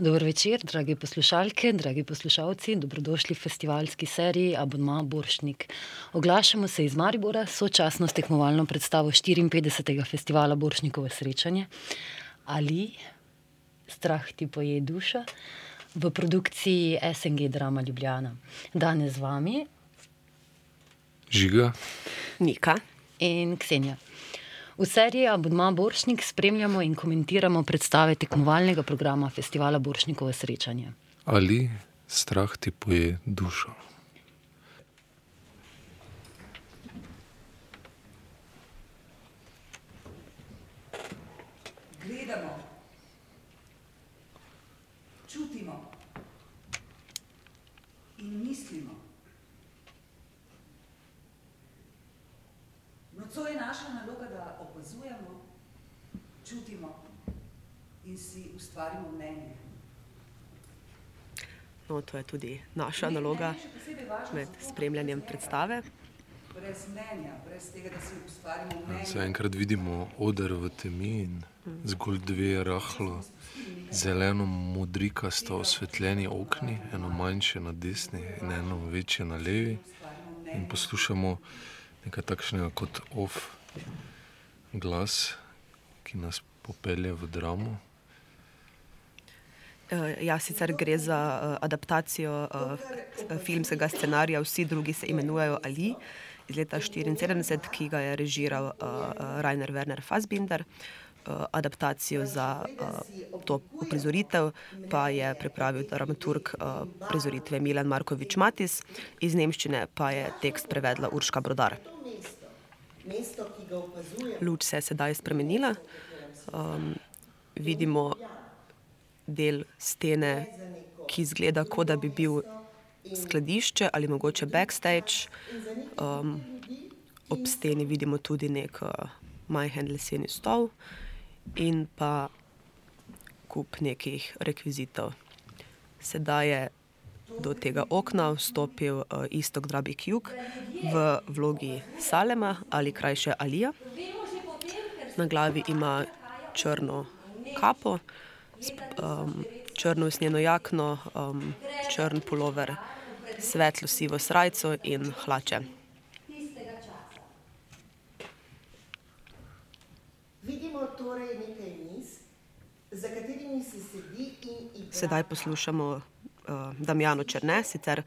Dobro večer, dragi poslušalke, dragi poslušalci, dobrodošli v festivalski seriji Abonma Boršnik. Oglašamo se iz Maribora, sočasno s tekmovalno predstavo 54. festivala Boršnikove srečanje ali Strah ti poje duša v produkciji SNG Drama Ljubljana. Danes z vami Žiga, Nika in Ksenija. V seriji Abonma Boršnik spremljamo in komentiramo predstave tekmovalnega programa festivala Boršnikovo srečanje. ali strah ti poje dušo. Gledamo, čutimo in mislimo. Nocoj je naša naloga, da opazujemo, čutimo in si ustvarimo mnenje. No, to je tudi naša naloga še posebej važno med spremljanjem predstave. Brez mnenja, brez tega, da si ustvarimo mnenje. Zaenkrat vidimo oder v temi in zgolj dve rahlo zeleno-modrikasto osvetljeni okni, eno manjše na desni in eno večje na levi. In poslušamo nekaj takšnega kot off glas, ki nas popelje v dramo. Uh, ja, sicer gre za uh, adaptacijo uh, filmskega scenarija, vsi drugi se imenujejo Ali iz leta 1974, ki ga je režiral Rainer Werner Fassbinder. Adaptacijo za to uprizoritev pa je pripravil dramaturg prizoritve Milan Markovič Matis, iz nemščine pa je tekst prevedla Urška Brodar. Luč se je sedaj spremenila. Um, vidimo del stene, ki izgleda, kot da bi bil skladišče ali mogoče backstage. Um, ob steni vidimo tudi nek uh, majhen leseni stol in pa kup nekih rekvizitov. Sedaj je do tega okna vstopil uh, Istok Drabik Jug v vlogi Salema ali krajše Alija. Na glavi ima črno kapo, um, črno usnjeno jakno, um, črn pulover, svetlo sivo srajco in hlače. Vidimo torej nekaj miz, za katerimi se sedi in igra. Sedaj poslušamo Damjano Črne, sicer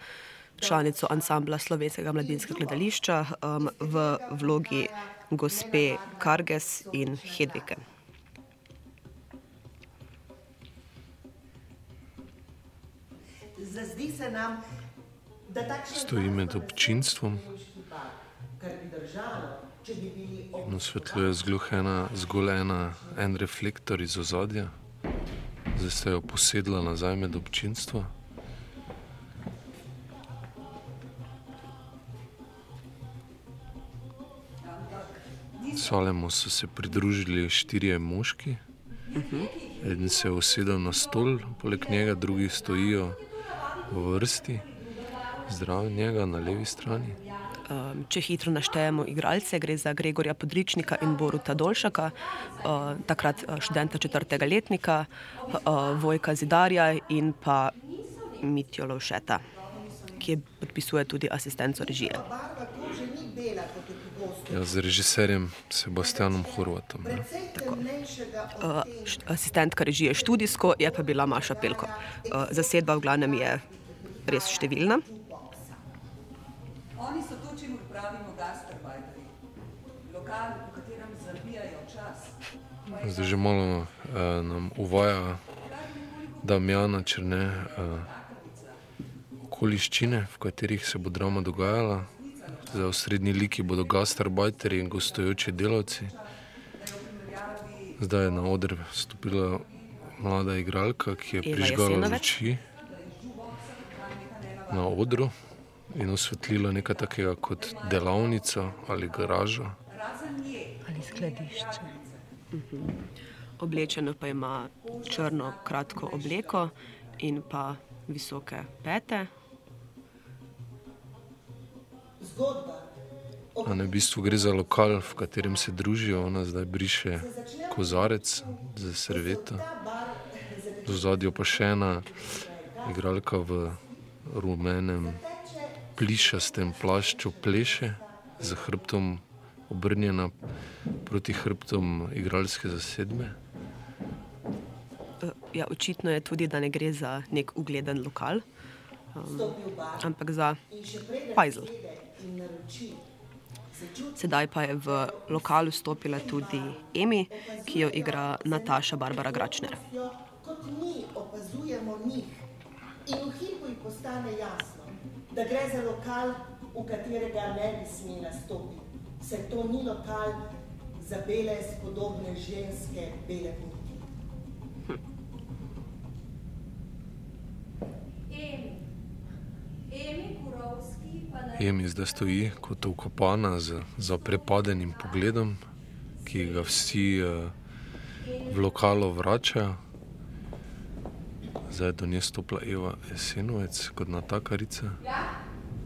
članico ansambla Slovenskega mladinskega gledališča um, v vlogi gospe Karges in Hedvike. Zazdi se nam, da takšen Stoji med občinstvom. In osvetljuje zgolj ena, zgolj ena, en reflektor iz ozadja. Zdaj se je posedla nazaj med občinstvo. Salemu so se pridružili štirje moški. Eden se je usedel na stol, poleg njega drugi stojijo v vrsti, zraven njega na levi strani. Um, če hitro naštejemo igralce, gre za Gregorja Podričnika in Boruta Dolšaka, uh, takrat uh, študenta četrtega letnika, uh, Vojka Zidarja in pa Mitjo Lovšeta, ki je podpisuje tudi asistenco režije. Ja, z režiserjem Sebastianom Horvatom. Ne? Od Uh, asistentka režije študijsko je pa bila Maša Pelko. Uh, zasedba v glavnem je res številna. Oni so to, čemu pravimo gastarbajteri. Lokal, v katerem zabijajo čas. Zdaj že malo eh, nam uvaja Damjana Črne eh, okoliščine, v katerih se bo drama dogajala. Za osrednji liki bodo gastarbajteri in gostujoči delavci. Zdaj je na oder stopila mlada igralka, ki je Eva prižgala luči na odru in osvetlila nekaj takega kot delavnica ali garaža. Ali skladišče. Oblečeno pa ima črno kratko obleko in pa visoke pete. Zgodba A ne, v bistvu gre za lokal, v katerem se družijo, ona zdaj briše kozarec za serveto. ta bar, za v zadju pa še ena igralka v rumenem plišastem plašču pleše, z hrbtom obrnjena proti hrbtom igralske zasedbe. Ja, očitno je tudi, da ne gre za nek ugleden lokal, um, ampak za Pajzel. Sedaj pa je v lokal vstopila tudi Emi, ki jo igra Nataša Barbara Gračner. Kot mi opazujemo njih. In v hipu ji postane jasno, da gre za lokal, v katerega ne bi smela stopiti. Saj to ni lokal za bele spodobne ženske, bele polti. Emi. Emi Kurovski Emi zdaj stoji kot ukopana z zaprepadenim pogledom, ki ga vsi eh, v lokalu vračajo. Zdaj je do nje stopila Eva Esenovec kot natakarica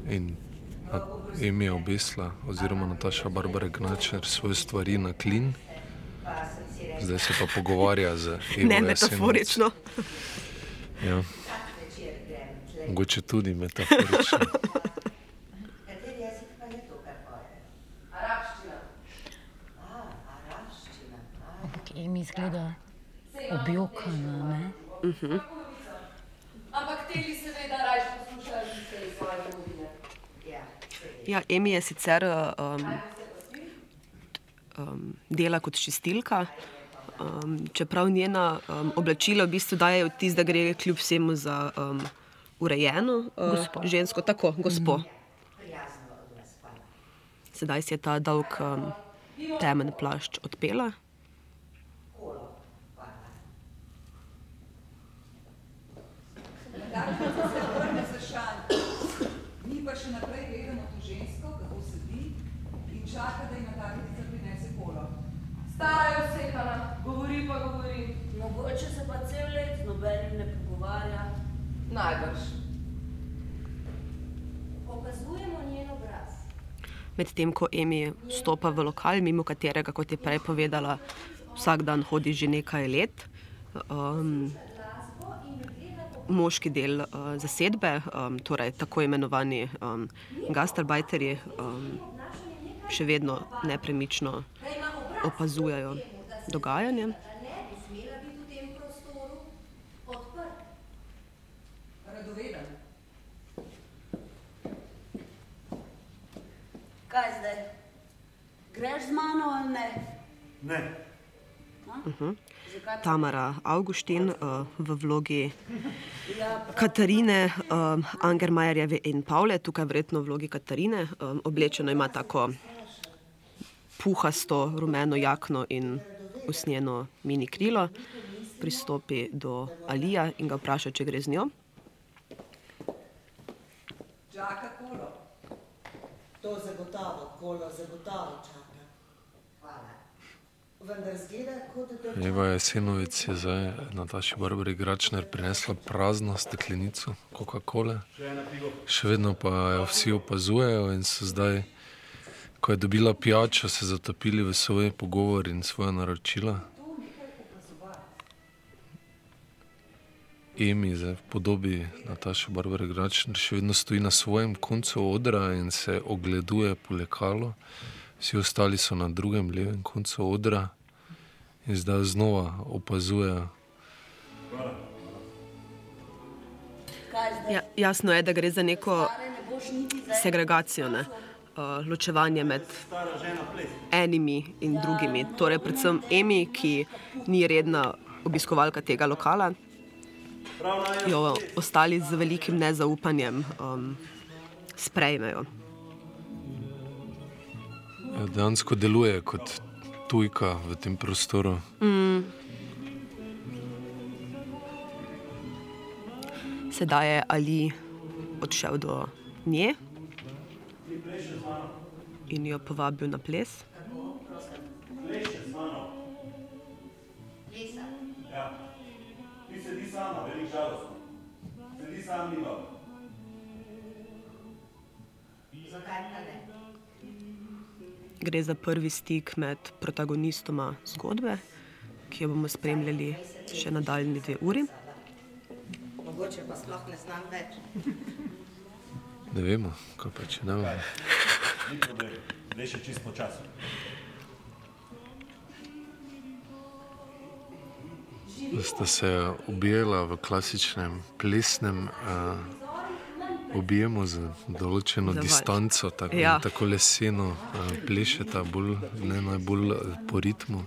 in Emi je obesla, oziroma Nataša Barbara Gnačer svoje stvari na klin. Zdaj se pa pogovarja z Evo Ne Esenovec. metaforično. Ja. Mogoče tudi metaforično. Kateri jezik pa je to, kar poje? arabščina. A, arabščina. Ampak Emi izgleda objokana, ne? Ampak te li seveda raje poslušajo že svoje domovine. ja. Ja, Emi je sicer um, um, dela kot čistilka, um, čeprav njena um, oblačila v bistvu daje vtis, da gre kljub vsemu za um, urejeno uh, Gospo. žensko, tako gospo. Prijazno od vas, hvala. Sedaj si je ta dolg um, temen plašč odpela. Kolo, hvala. Takrat se vrne za šan. Mi pa še naprej gledamo to žensko, kako sedi in čaka, da jim natakarica prinese kolo. Stara je usekana. Govori pa govori. Mogoče se pa cel let nobenim ne pogovarja. Najbrž. Opazujemo njen obraz. Medtem ko Emi stopa v lokal, mimo katerega, kot je prej povedala, vsak dan hodi že nekaj let. Um, moški del uh, zasedbe, um, torej tako imenovani um, gastarbajterji, um, še vedno nepremično opazujejo dogajanje. Kaj zdaj? Greš z mano ali ne? Ne, Zakaj pa? Tamara Augustin uh, v vlogi Katarine, um, Angermajerjeve in Pavle, tukaj verjetno v vlogi Katarine. Um, oblečeno ima tako puhasto rumeno jakno in usnjeno mini krilo. Pristopi do Alija in ga vpraša, če gre z njo. Čaka kolo. To zagotovo, kolo zagotovo čaka. Hvala. Vendar zgleda, kot da Eva Jesenovec je zdaj Nataši Barbari Gračner prinesla prazno steklenico Coca-Cola. Še vedno pa jo vsi opazujejo in so zdaj, ko je dobila pijačo, se zatopili v svoj pogovor in svoje naročila. Emi v podobi Nataše Barbare Gračner še vedno stoji na svojem koncu odra in se ogleduje po lekalu. Vsi ostali so na drugem levem koncu odra in zdaj znova opazujejo. zdaj? Ja, jasno je, da gre za neko segregacijo, ne? uh, ločevanje med enimi in drugimi. Torej, predvsem Emi, ki ni redna obiskovalka tega lokala, jo ostali z velikim nezaupanjem um, sprejmejo. Ja, Dejansko deluje kot tujka v tem prostoru. Sedaj je Ali odšel do nje in jo povabil na ples. sama, velik žalost. Sedi sam, ni dobro. Zakaj pa ne? Gre za prvi stik med protagonistoma zgodbe, ki jo bomo spremljali še nadaljni dve uri. Mogoče pa sploh ne znam več. Ne vemo, kaj pa če ne vemo. Ni problem, le še čisto. Da sta se objela v klasičnem plesnem uh, objemu z določeno Za valč. distanco, tako, Ja. tako leseno uh, plešeta, bolj, ne najbolj eh, po ritmu.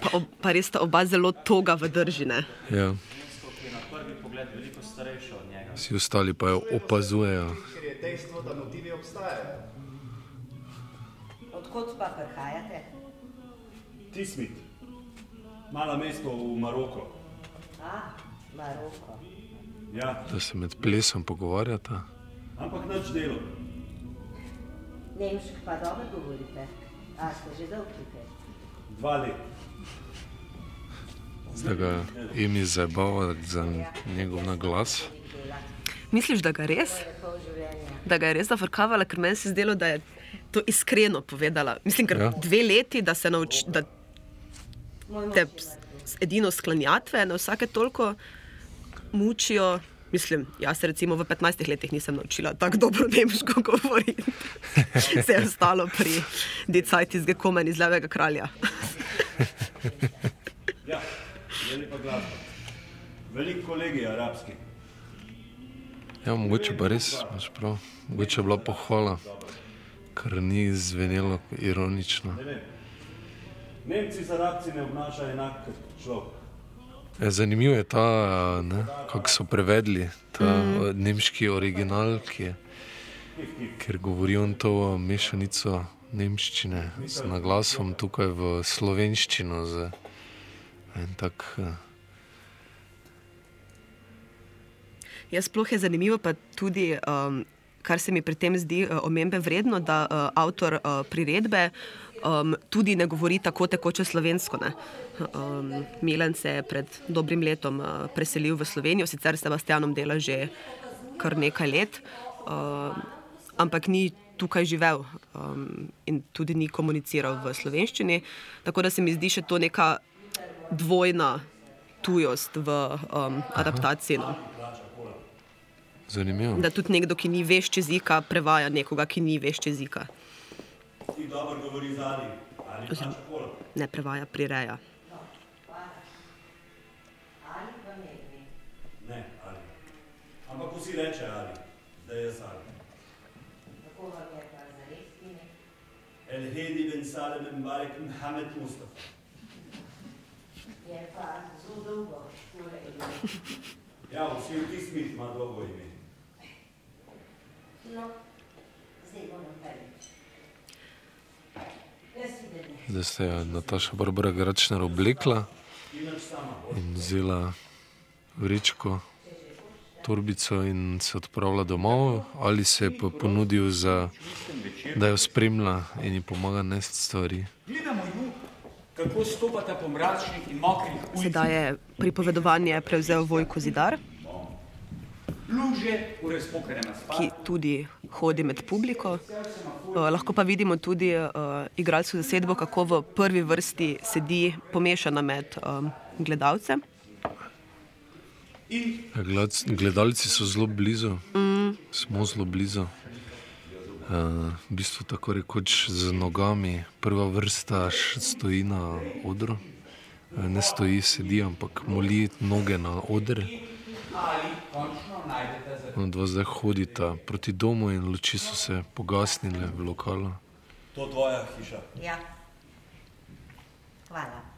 Pa, ob, pa res sta oba zelo toga v držine. Ja. ki je na prvi pogled veliko starejša od njega. Vsi ostali pa jo opazujejo. Ker je dejstvo, da motivi obstajajo. Odkot pa prihajate? Ti smit, malo mesto v Maroko. A, Maroko. Ja, Da se med plesom pogovarjata. ampak nič delo. Nemško pa dobro govorite. A ste že dolgo tukaj? Dva leta. Zdaj ga imi zabava za njegov naglas. Misliš, da ga res? Da ga je res zafrkavala, ker meni se je zdelo, da je to iskreno povedala. Mislim, ker Ja. ja. dve leti, da se nauči, da te edino sklanjatve na vsake toliko mučijo. Mislim, jaz se recimo v 15 letih nisem naučila tako dobro nemško govoriti. Vse je ostalo pri decajti iz Gekomen iz Levega kralja. Ja, je lepa glasba. Veliko kolegi arabski. Ja, mogoče pa res, imaš prav. Mogoče je bila pohvala, ker ni zvenelo ironično. Ne vem. Nemci z arabci ne obnašajo enako kot človek. Ja, zanimivo je ta, ne, kako so prevedli ta mm. nemški original, ki je, ker govori on to mešanico nemščine z naglasom tukaj v slovenščino. Z, tak, eh, Ja, sploh je zanimivo, pa tudi, um, kar se mi pri tem zdi uh, omembe vredno, da uh, avtor uh, priredbe um, tudi ne govori tako tekoče slovensko. Ne. Um, Milan se je pred dobrim letom uh, preselil v Slovenijo, sicer s Sebastianom dela že kar nekaj let, uh, ampak ni tukaj živel um, in tudi ni komuniciral v slovenščini. Tako da se mi zdi še to neka dvojna tujost v um, adaptaciji. No. zanimivo. Da tudi nekdo, ki ni vešč jezika, prevaja nekoga, ki ni vešč jezika. Ti dobro govori z Ali, ali pa čokola. Ne prevaja, prireja. Ne, Ali. Ampak vsi reče Ali, da je Ali. Kako vam je pa zares ime? El Hedi ben Salem ben Barek Mohamed Mustafa. Je pa zelo dolgo. tole ime. Ja, vsi ti smit ima dolgo ime. No, zdaj bom naprej. Jaz vidim. Zdaj se je Nataša Barbara Gračner oblekla in vzela vrečko, torbico in se odpravila domov, ali se je pa ponudil, za, da jo spremlja in ji pomaga nesti stvari. Gledamo ju, kako stopata po mračnih in mokrih ulicah. Sedaj je pripovedovanje prevzel Vojko Zidar, ki tudi hodi med publiko. Uh, lahko pa vidimo tudi uh, igralsko zasedbo, kako v prvi vrsti sedi pomešana med um, gledalcem. Ja, gled- Gledalci so zelo blizu, mm. smo zelo blizu. Uh, v bistvu tako rekoč z nogami, prva vrsta stoji na odru, Eh, ne stoji, sedi, ampak moli noge na oder. Ali za No, dva zdaj hodita proti domu in luči so se pogasnile v lokalu. To tvoja hiša. Ja. Hvala.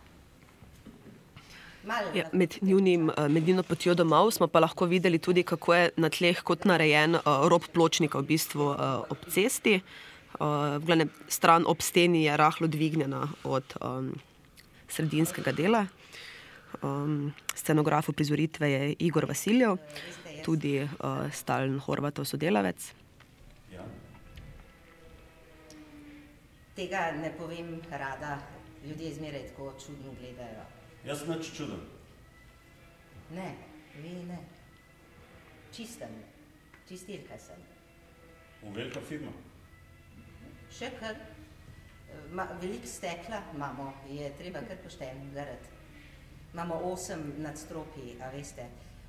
Ja, med, njunim, eh, med njuno potjo domov smo pa lahko videli tudi, kako je na tleh kot narejen uh, rob pločnika v bistvu uh, ob cesti. Uh, glavnem, stran ob steni je rahlo dvignjena od um, sredinskega dela. Um, scenograf uprizoritve je Igor Vasiljev, tudi uh, Stalin Horvatov sodelavec. Tega ne povem rada, ljudje zmeraj tako čudno gledajo. Jaz nič čudem. Ne, vi ne. Čistem, čistilka sem. V velika firma. Še kar, ma, veliko stekla imamo, je treba kar pošteno gledati. Imamo osem nadstropij, a veste,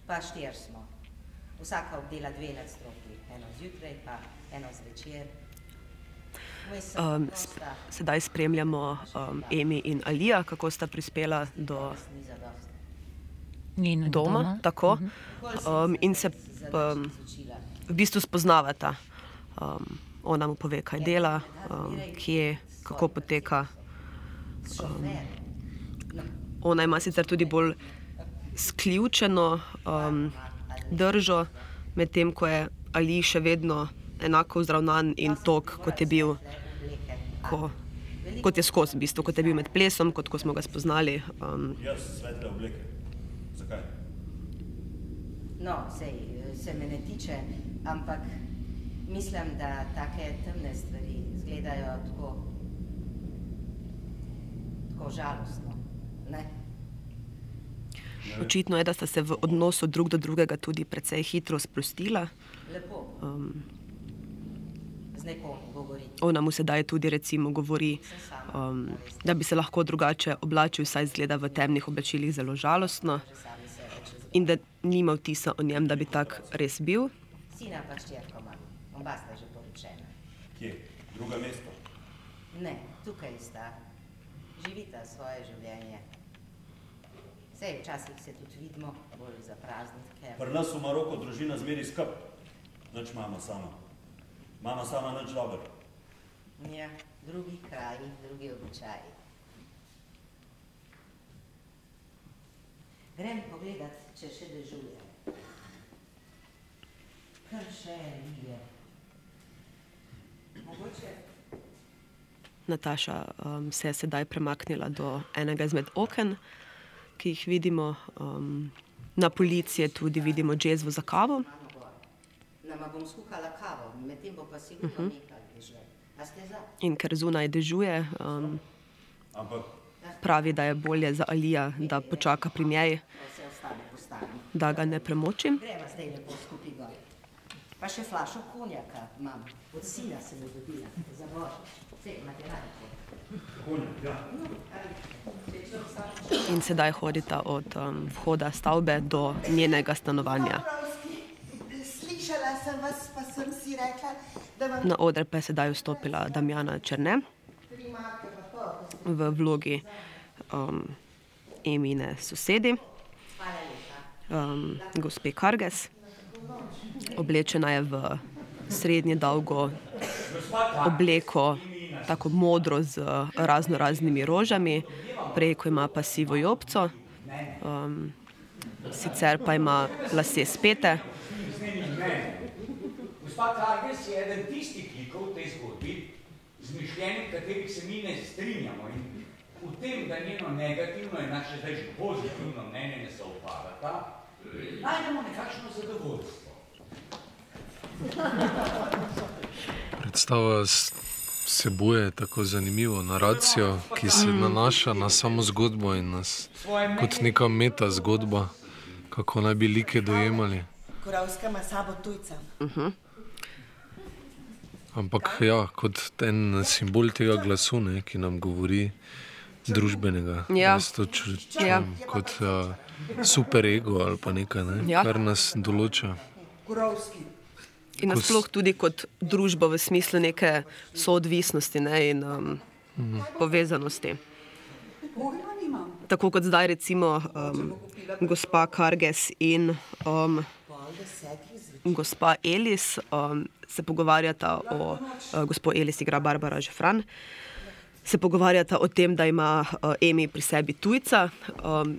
pa štir smo. Vsaka obdela dve nadstropji, eno zjutraj, pa eno zvečer. Um, prosta, s- sedaj spremljamo um, Emi in Alija, kako sta prispela do. Njenega doma. doma. Tako, um, in se um, v bistvu spoznavata. Um, ona mu pove, kaj dela, um, kje, kako poteka. Um, ona ima sicer tudi bolj sključeno um, držo, medtem ko je Ali še vedno enako vzravnan in tok, kot je bil, ko, kot je skozi, v bistvu, kot je bil med plesom, kot ko smo ga spoznali. Um, Jaz svetle obleke. Zakaj? No, sej, se me ne tiče, ampak mislim, da take temne stvari izgledajo tako, tako žalostno. Ne? Očitno je, da sta se v odnosu drug do drugega tudi precej hitro sprostila. Lepo Um, z nekom govoriti. ona mu sedaj tudi recimo govori, um, da bi se lahko drugače oblačil, saj izgleda v temnih oblačilih zelo žalostno in da nima vtisa o njem, da bi tak res bil. Sina pa ščerko imam, oba sta že poročena. Kje? Druga mesto. Ne, tukaj sta. Živita svoje življenje. Sej, včasih se tudi vidimo, bolj za praznike. Pri nas v Maroku družina zmeri skrb. Nič mama sama. Mama sama nič dober. Ja, drugi kraji, drugi običaji. Grem pogledat, če še dežuje. Kar še lije. Mogoče Nataša um, se je sedaj premaknila do enega izmed oken, ki jih vidimo. Um, na policiji tudi vidimo džezvo za kavo. nama bom skuhala kavo, medtem bo pa sigurno uh -huh. nekaj dežuje. In ker zunaj dežuje, um, pravi, da je bolje za Alija, da počaka pri njej, da ga ne premoči. Greva zdaj lepo skupaj gor. Pa še flašo konjaka imam. Od sina sem jo dobila, za božič. Vse imate radi. In sedaj hodita od um, vhoda stavbe do njenega stanovanja. Na oder pa je sedaj vstopila Damjana Črne v vlogi um, Emine sosedi, um, gospe Karges. Oblečena je v srednje dolgo obleko, tako modro z razno raznimi rožami, preko ima pa sivo jopco, um, sicer pa ima lase spete. Gospa Karges je eden tistih likov v tej zgodbi, z mišljenjem katerih se mi ne strinjamo. In v tem, da njeno negativno in naše zdaj že pozitivno mnenje ne sovpadata, najdemo nekakšno zadovoljstvo. Predstava s- vsebuje tako zanimivo naracijo, ki se nanaša na samo zgodbo in nas kot neka meta zgodba, kako naj bi like dojemali. Koravska ima sabo tujca. Ampak ja, kot en simbol tega glasu, ne, ki nam govori družbenega. Ja. To ču- čujem Ja. kot uh, super ego ali pa nekaj, ne, Ja. kar nas določa. Koravski. In nasploh tudi kot družba v smislu neke soodvisnosti ne, in um, povezanosti. Pojma nimam. Tako kot zdaj, recimo, um, gospa Karges in um, gospa Elis um, se pogovarjata o, uh, gospod Elis igra Barbara Žefran, se pogovarjata o tem, da ima uh, Emi pri sebi tujca. Um,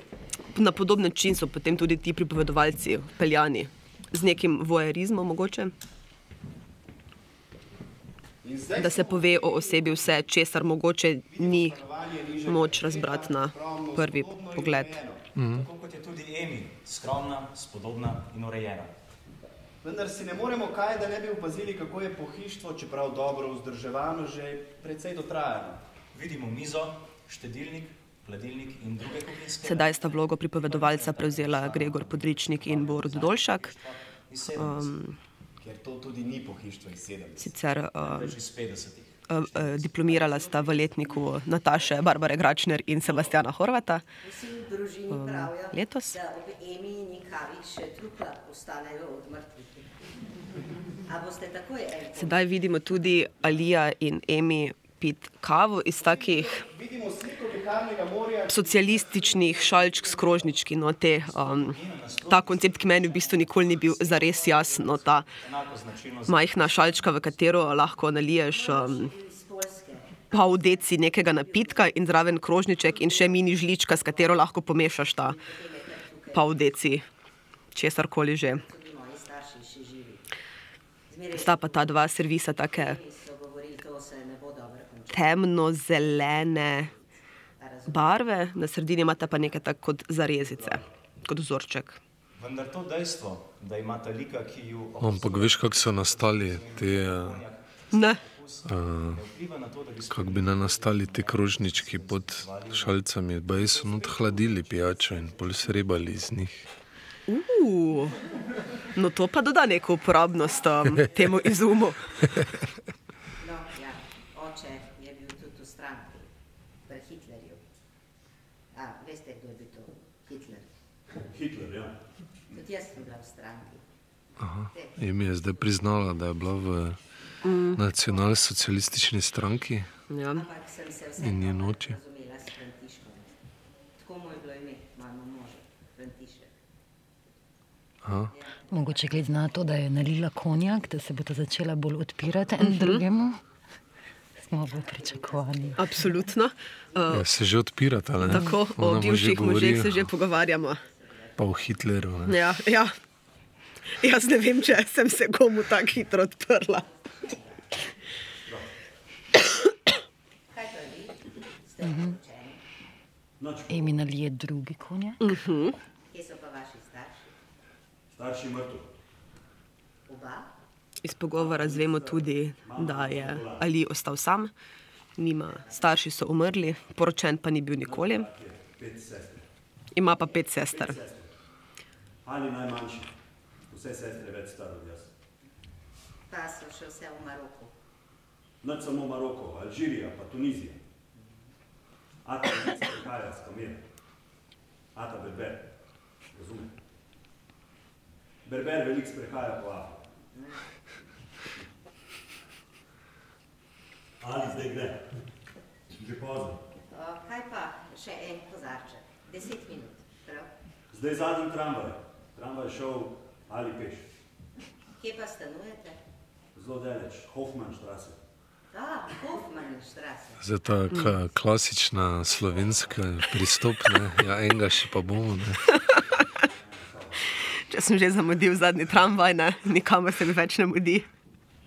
na podoben način so potem tudi ti pripovedovalci peljani z nekim vojerizmom mogoče. Da se pove o osebi vse, česar mogoče ni moč razbrati na prvi pogled. Tako kot je tudi Emi, skromna, spodobna in urejena. Vendar si ne moremo kaj, da ne bi opazili, kako je pohištvo, čeprav dobro vzdrževano, že precej dotrajano. Vidimo mizo, štedilnik, Sedaj sta vlogo pripovedovalca prevzela Gregor Podričnik in Borut Dolšak. iz 70. Um, Ker to tudi ni pohištvo iz 70. sicer 50. uh, uh, diplomirala sta v letniku Nataše, Barbare Gračner in Sebastiana Horvata. Um, letos. Sedaj vidimo tudi Alija in Emi pit kavo iz takih Vidimo sliko morja. Socialističnih šalčk s krožnički. No, te, um, ta koncept, ki meni v bistvu nikoli ni bil zares jasen. No, ta majhna šalčka, v katero lahko naliješ um, pol deci nekega napitka in zraven krožniček in še mini žlička, s katero lahko pomešaš ta pol deci česar koli že. Sta pa ta dva servisa take So govorili, barve, na sredini imata pa nekaj tako kot zarezice, kot vzorček. Vendar to dejstvo, da imata lika, ki ju Ampak veš, kako so nastali te. Ne. Uh, kako bi naj nastali ti krožnički pod šalcami, baj so not hladili pijačo in pol srebali iz njih. Uh, no, to pa doda neko uporabnost um, temu izumu. No, ja, oče je bil tudi v stranki, pri Hitlerju. A, veste, kdo je bil to? Hitler. Hitler, ja. Tudi jaz sem bila v stranki. Aha. Emi je zdaj priznala, da je bila v Mm. nacionalsocialistični stranki Ja. In je František. Aha. Mogoče glede na to, da je nalila konjak, da se bo ta začela bolj odpirati en Mhm. drugemu. Smo v pričakovanju. Absolutno. Uh, Ja, se že odpirata. Ne? tako, Ona o bivših možeh se že pogovarjamo. Pa o Hitleru. Ne? Ja, ja. Jaz ne vem, če sem se komu tako hitro odprla. Mhm. poročeni? Emi nalije drugi konjak. Uh -huh. Kje so pa vaši starši? Starši mrtev. Oba? Iz pogovora zvemo tudi, da je Ali ostal sam, nima, starši so umrli, poročen pa ni bil nikoli, ima pa pet sester. Ali najmanjši. Vse sestre več star od jaz. Pa so še vse v Maroku. Nad samo Maroko, Alžirija, pa Tunizija. Ata Lica prihaja s kamera. Ata Berber. Razume? Berber velik sprehaja po Afriki. Ali zdaj gre? Že pozno. Kaj pa še en kozarček? Deset minut, prav? Zdaj zadnji tramvaj. Tramvaj je šel ali peš. Kje pa stanujete? Zelo daleč, Hofmannstraße. A, Hofmannstraße. Zdaj ta ka, klasična slovenska pristop, ne? ja, enega še pa bomo. Ne? Če sem že zamudil zadnji tramvaj, ne, nikamor se mi več ne mudi.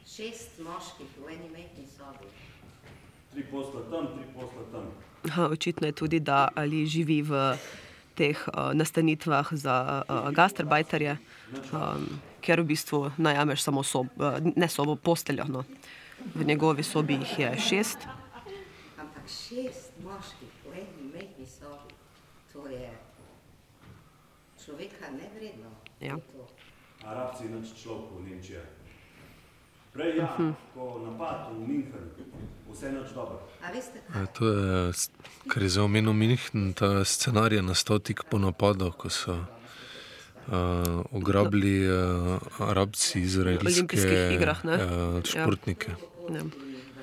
Šest moških v eni majhni sobi. Tri posla tam, tri posla tam. Aha, očitno je tudi, da Ali živi v teh uh, nastanitvah za uh, gastarbajterje, um, ker v bistvu najameš samo sobo, uh, ne sobo, posteljo. No. V njegovi sobi jih je šest. Ampak šest moških v eni majhni sobi. To je človeka nevredno. Ja. Arabci nič človekov v Nemčiji. Prej ja, Mhm. ko napad v München, vse nič dobro. A veste Ja, to je, kar je za omenil Minhen, ta scenarij je nastal tik po napadu, ko so uh, ugrabili uh, Arabci izraelske Olimpijskih igrah, ne? uh, Ja. športnike. Ja.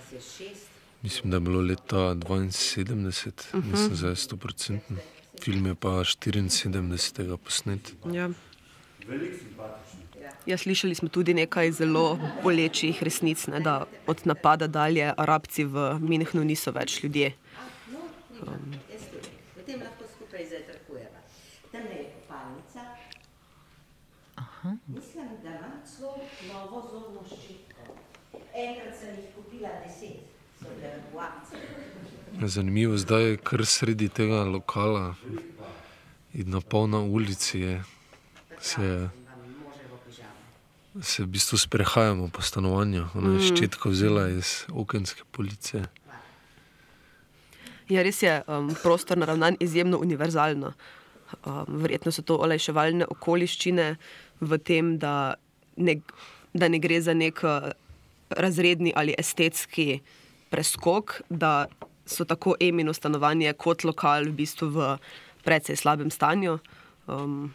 Je šest. Mislim, da je bilo leta 72, Mhm. nisem zdaj 100%. Film je pa 74. posnet. Ja. Veliko simpatični. Ja, slišali smo tudi nekaj zelo bolečih resnic, ne, da od napada dalje Arabci v Minhnu niso več ljudje. Um. Potem lahko skupaj zajtrkujeva. Tam je kopalnica. Aha. Mislim, da imam celo novo zobno ščitko. Enkrat sem jih kupila deset. Zanimivo, zdaj je kar sredi tega lokala in na polna ulici je. Se, pižamo. Se v bistvu sprehajamo po stanovanju. Ona je Mhm. ščetko vzela iz okenske police. Ja, res je um, prostor naravnan izjemno univerzalno. Um, verjetno so to olajševalne okoliščine v tem, da ne, da ne gre za nek uh, razredni ali estetski preskok, da so tako Emino stanovanje kot lokal v bistvu v precej slabem stanju. Um,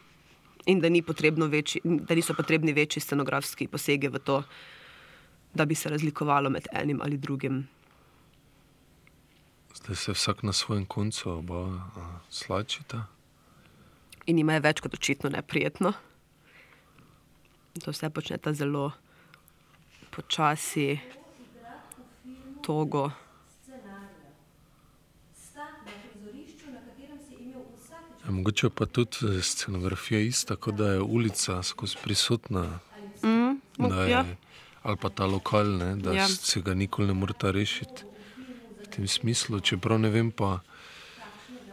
in da, ni večji, da niso potrebni večji scenografski posegi v to, da bi se razlikovalo med enim ali drugim. Zdaj se vsak na svojem koncu oba slačita. In jim je več kot očitno neprijetno. To vse počneta zelo počasi, togo. Mogoče pa tudi eh, scenografija ista, kot da je ulica skozi prisotna. Mm, Da je, ja. Ali pa ta lokal, ne, da Ja. se ga nikoli ne morete rešiti. V tem smislu, čeprav ne vem, pa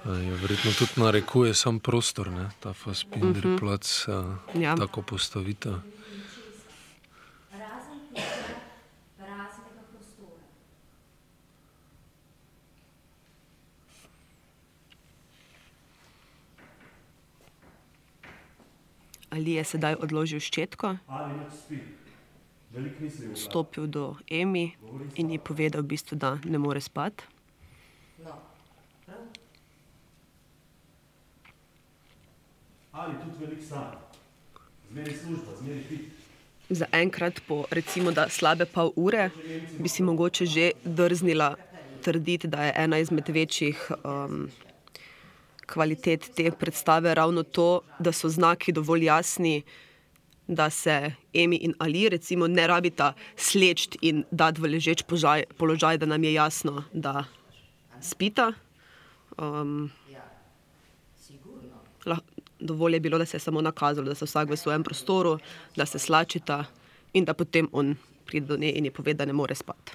je verjetno tudi narekuje sam prostor, ne, ta Fassbinder Mhm. plac, uh, Ja. ja. tako postavitev. Razen tega praznega prostora. Ali je sedaj odložil ščetko, stopil do Emi in ji povedal, v bistvu, da ne more spati. No. Ali tudi veliko sanja. Zmeri služba, zmeri pit. Za enkrat, po recimo da slabe pol ure, bi si mogoče že drznila trditi, da je ena izmed večjih um, kvalitet te predstave ravno to, da so znaki dovolj jasni, da se Emi in Ali recimo ne rabita sleči in dati v ležeč položaj, položaj, da nam je jasno, da spita. Um, lah, dovolj je bilo, da se je samo nakazalo, da se vsak v svojem prostoru, da se slačita in da potem on pride do nje in ji pove, da ne more spati.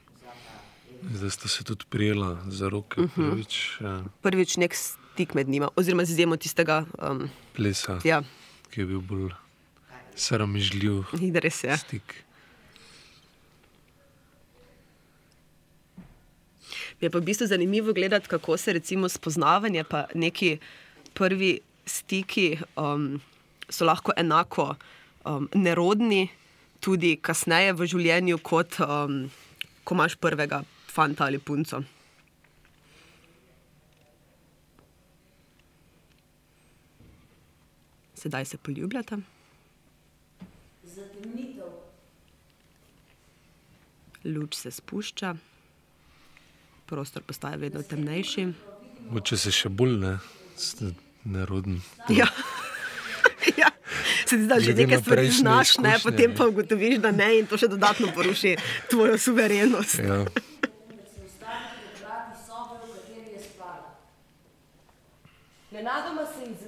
Zdaj sta se tudi prijela za roke prvič. Uh, Prvič nek stik med njima, oziroma z izjemo tistega um, plesa, Ja. ki je bil bolj sramežljiv res je. stik. Mi je pa v bistvu zanimivo gledati, kako se recimo spoznavanje pa neki prvi stiki um, so lahko enako um, nerodni, tudi kasneje v življenju, kot um, ko imaš prvega fanta ali punco. Sedaj se poljubljata. Zatemnitev. Luč se spušča, prostor postaja vedno temnejši. Moče se še bolj ne, neroden. Ja. ja. Se ti zdi, da že nekaj stvari znaš, ne, izkušnje, potem ne. pa ugotoviš, da ne, in to še dodatno poruši tvojo suverenost. Ja. Nenadoma se zazdi,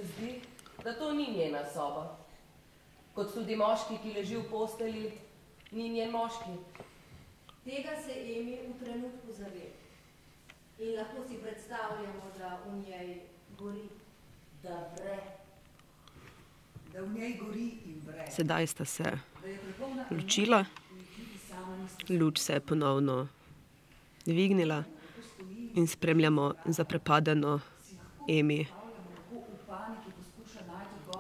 da to ni njena soba. Kot tudi moški, ki leži v posteli, ni njen moški. Tega se Emi v trenutku zave. In lahko si predstavljamo, da v njej gori, da vre. Da v njej gori in vre. Sedaj sta se ločila, luč se je ponovno dvignila in spremljamo zaprepadeno Emi,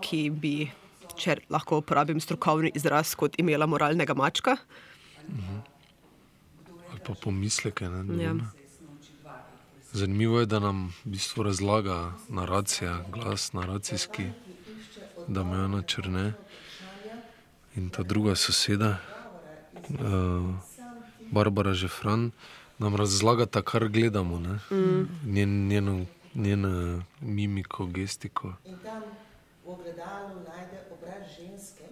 ki bi, če lahko uporabim strokovni izraz, kot imela moralnega mačka. Ali pa pomisleke. Ne, Ja. Zanimivo je, da nam v bistvu razlaga naracija, glas naracijski, da me ona črne in ta druga soseda, uh, Barbara Žefran, nam razlagata, kar gledamo. ne. Mm. Njen, njeno, njeno mimiko, gestiko. In tam v ogledalu najde obraz ženske,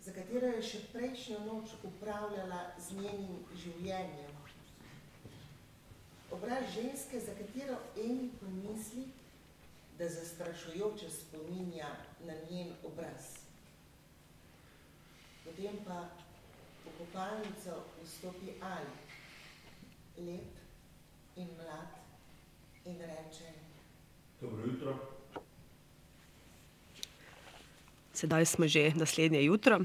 za katero je še prejšnjo noč upravljala z njenim življenjem. Obraz ženske, za katero Emi pomisli, da zastrašujoče spominja na njen obraz. Potem pa v kopalnico vstopi Ali, lep in mlad, in reče: Dobro jutro. Sedaj smo že naslednje jutro.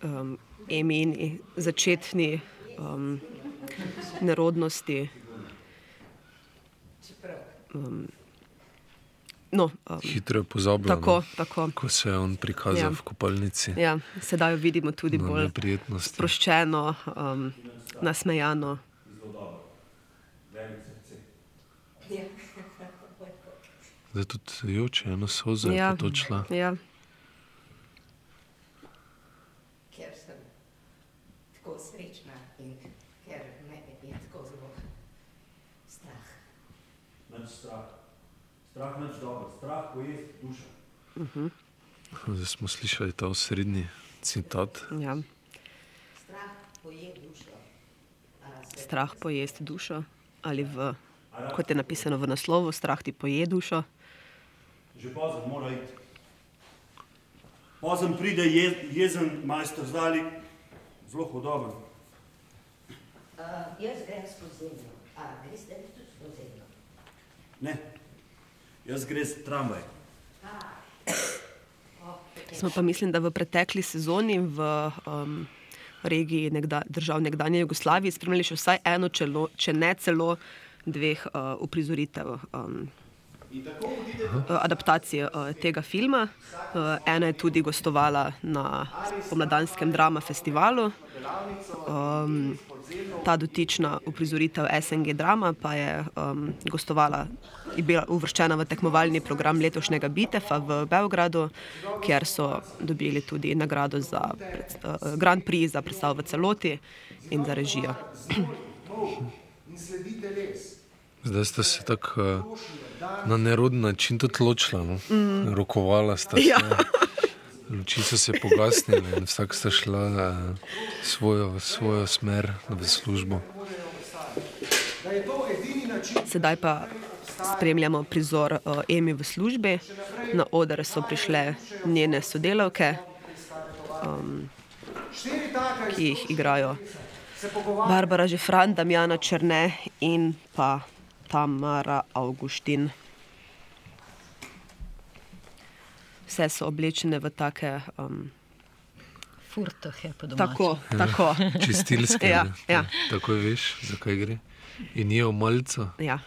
Um, Emini začetni um, nerodnosti Čeprav. um, no, um, Hitro je pozabil, Tako, tako. ko se je on prikazal Ja. v kopalnici. Ja, sedaj jo vidimo tudi Na bolj sproščeno, um, nasmejano. Zdaj tudi joče, eno sozo je Ja, potočila. ja. Ker sem tako srečna in ker me je tako zelo strah. Nič strah. Strah nič dobro. Strah pojesti dušo. Mhm. Zdaj smo slišali ta osrednji citat. Ja. Strah poje dušo. Strah pojesti dušo, ali v, kot je napisano v naslovu, strah ti poje dušo. Že pozem mora iti. Pozem pride je, jezen majster zdali, zelo hudoben. Uh, jaz grem skozi zemljo. A greste vi tudi skozi zemljo? Ne, jaz grem s tramvaj. Smo pa mislim, da v pretekli sezoni v um, regiji nekda, držav nekdanje Jugoslavije spremljali še vsaj eno, čelo, če ne celo dveh uh, uprizoritev. Um, Adaptacije uh, tega filma. Uh, ena je tudi gostovala na pomladanskem drama festivalu. Um, ta dotična uprizoritev SNG drama pa je um, gostovala, je bila uvrščena v tekmovalni program letošnjega Bitefa v Beogradu, kjer so dobili tudi nagrado za uh, Grand Prix za predstavo v celoti in za režijo. Zdaj sta se tako uh, na neroden način tudi ločila. No? Mm. Rokovala sta se. Ja. Luči so se pogasnile in vsak sta šla uh, svojo, svojo smer v službo. Sedaj pa spremljamo prizor uh, Emi v službi. Na oder so prišle njene sodelavke, um, ki jih igrajo Barbara Žefran, Damjana Črne in pa Tamara Augustin. Vse so oblečene v take. Um, Furtohe, po domače. tako, tako. Čistilske. ja, ja, Takoj veš, zakaj gre. In je malce ja,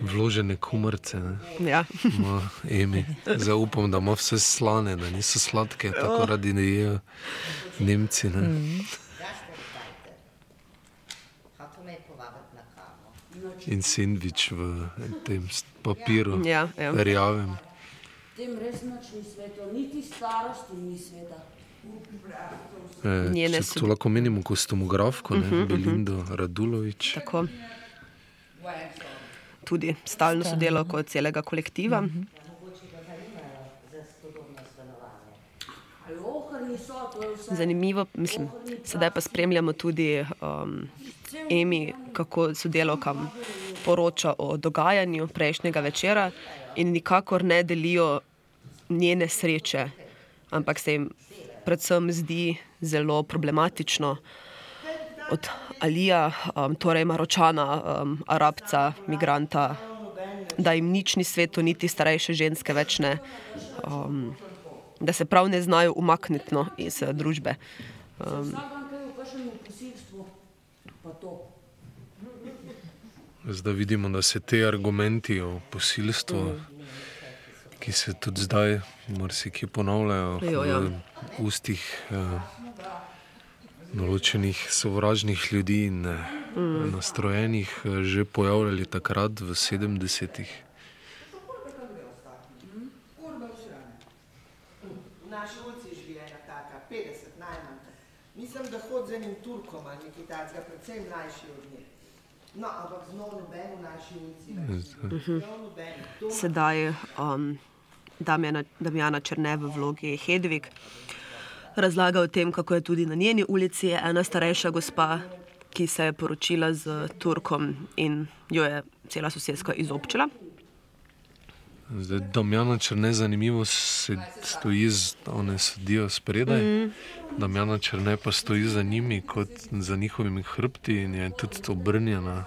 vložene kumrce. Ne? ja. Ma, Emi. Zaupam, da ima vse slane, da niso sladke, tako radi ne jejo Nemci. Ne? Hotel me je povabiti na kavo. In sendvič v tem papiru, Ja, ja. rjavem. Tem res nič ni sveto, niti starosti ni sveta. E, to lahko menimo kostumografko, ne? Mhm, mhm. Belindo Radulovič. Tako. Tudi stalno sodelavko celega kolektiva. Mogoče ga zanimajo za spodobno stanovanje. Ali ohrni so, to je vse. Zanimivo, mislim, sedaj pa spremljamo tudi um, Emi, kako sodelavkam poroča o dogajanju prejšnjega večera in nikakor ne delijo njene sreče, ampak se jim predvsem zdi zelo problematično od Alija, um, torej Maročana, um, Arabca, migranta, da jim nič ni sveto, niti starejše ženske več ne, um, da se prav ne znajo umakniti no, iz eh, družbe. Um, Vsak dan kaj v kakšnem posilstvu, pa to. Zdaj vidimo, da se te argumenti o posilstvu, ki se tudi zdaj marsikje ponavljajo Jo, ja. v ustih eh, določenih sovražnih ljudi in eh, Mm. nastrojenih, eh, že pojavljali takrat v 70-ih. V naši ulici živi ena taka, 50 najmanj. Mislim, da hod z enim Turkom ali nekaj takega, predvsem mlajši od nje. No, ampak z njo noben v naši ulici njo noben. To Sedaj um, Damjana, Damjana Črne v vlogi Hedvig razlaga o tem, kako je tudi na njeni ulici ena starejša gospa, ki se je poročila z Turkom in jo je cela sosedska izobčila. Zdaj, Damjana Črne, zanimivo, se stoji, z, one sedijo spredaj, Mhm. mm. Damjana Črne pa stoji za njimi, kot za njihovimi hrbti in je tudi obrnjena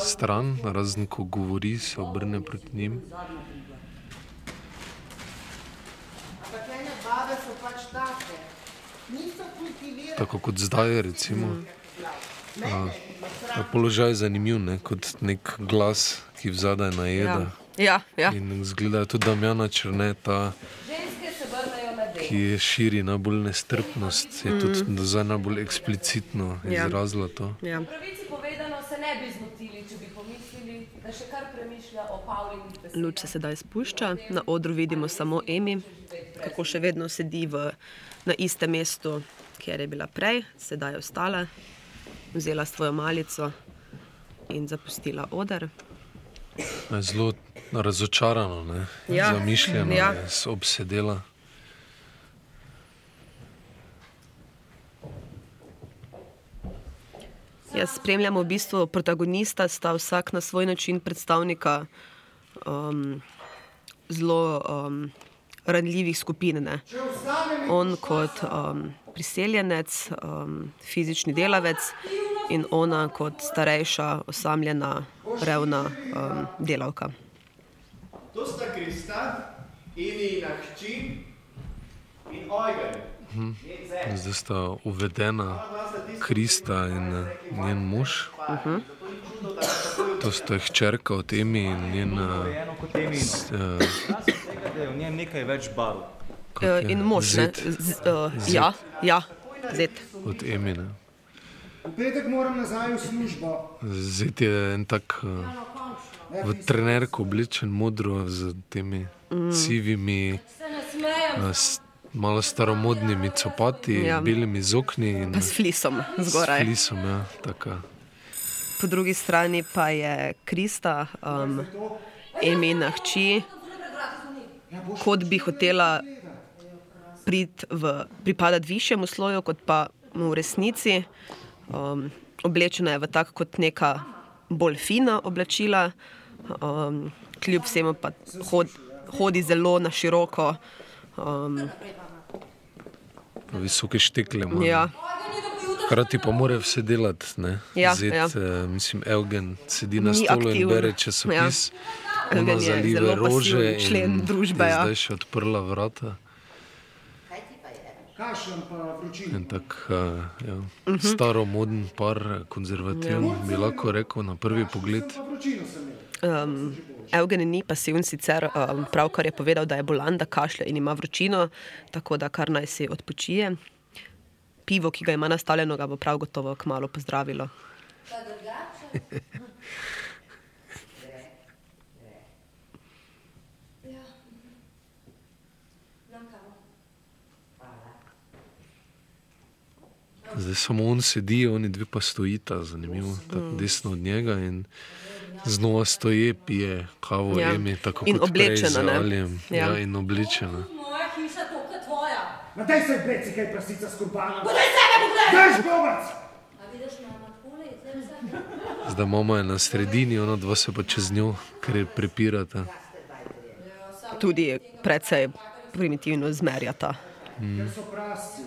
stran, razen ko govori, se obrne proti njim. Tako kot zdaj, recimo. A, ta položaj je zanimiv, ne? kot nek glas, ki vzadaj najeda. Ja, Ja, ja. In zgleda tudi Damjana Črne, ta, Ženske se vrnejo na delo. ki širi najbolj nestrpnost, je Mhm. tudi zdaj najbolj eksplicitno Ja. izrazila to. Ja. Pravici povedano se ne bi zmotili, če bi pomislili, da še kar premišlja o besedah. Luč se sedaj spušča, na odru vidimo samo Emi, kako še vedno sedi v, na istem mestu, kjer je bila prej, sedaj je ostala, vzela svojo malico in zapustila oder. Zelo razočarano, ne? Ja, zamišljeno, ja. obsedela. Jaz spremljamo v bistvu protagonista, sta vsak na svoj način predstavnika um, zelo um, ranljivih skupin. Ne. On kot um, priseljenec, um, fizični delavec in ona kot starejša, osamljena, revna um, delavka. To sta Krista, Inina hči in Eugen. Mhm. Zdaj sta uvedena Krista in eh, njen mož. Mhm. To sta hčerka od Emi in njen. S- eh, da je v njem nekaj več barv. Uh, in mož, ne? Z, uh, ja, ja, zet. Od Emi. V petek moram nazaj v službo. Zet je en tak eh, v trenerku oblečen modro z temi Mm. sivimi, eh, s- malo staromodnimi copati, Ja. belimi z okni in s flisom zgoraj. S flisom, ja, taka. Po drugi strani pa je Krista, um, Emina hči, kot bi hotela prid v, pripadati višjemu sloju, kot pa mu v resnici. Um, oblečena je v tak kot neka bolj fina oblačila, um, kljub vsemu pa hod, hodi zelo na široko. Um, visoke štekle. ima, ne. ja, Hkrati pa mora vse delati. ne. Ja, Zet, ja. eh, mislim, Eugen sedi na Ni stolu in aktiven. bere časopis. Ja. Ona Eugen je zalive rože člen in družbe, ja. zdaj še odprla vrata. Kašljem pa vročino. En tak uh, ja, Mhm. staromoden par, eh, konzervativen, Ja. bi lahko rekel na prvi pogled. Sem imel. Um, Eugen ni pasiven, sicer um, pravkar je povedal, da je bolan, da kašlje in ima vročino, tako da kar naj si odpočije. Pivo, ki ga ima nastavljeno, ga bo prav gotovo kmalo pozdravilo. Pa drugače? Zdaj samo on sedi, oni dve pa stojita, zanimivo, tako Mm. desno od njega in znova stoje, pije kavo, Ja. ja. emi, tako In kot prej oblečena. Ja. Ja. ja, in oblečena. Moja hiša toka tvoja. Ma daj se breci, kaj prasica s kurbanom. Podaj sebe pogled! Drž gobac! A vidiš, mama, takole je zdaj vse. Zdaj mama je na sredini, ona dva se pa čez njo, ker je prepirata. Tudi precej primitivno zmerjata. Mm. So prasci.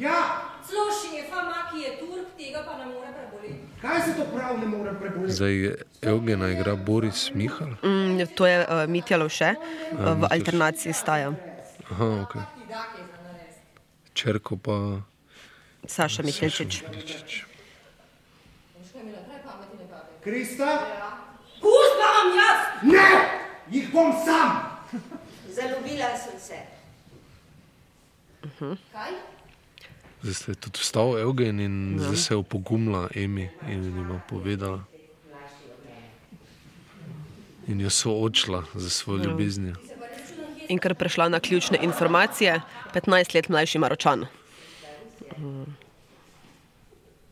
Ja. Mhm. Ja, Slušaj, fama, ki je Turk, tega pa ne more preboleti. kaj se to prav ne more preboleti? Zdaj Evgena igra Boris Mihal. Mm, to je uh, Mitja Lovše uh, v alternaciji staja. Aha, ok. Črko pa. Saša Mihelčič. Krista? Pust pa vam jaz! Ne! Jih bom sam! Zalubila sem se. Kaj? Zdaj ste tudi vstal Evgen in Ja. zdaj se je opogumila Emi in jim je povedala. In jo soočila za svojo Ja. ljubeznijo. In ker prešla na ključne informacije, 15 let mlajši Maročan.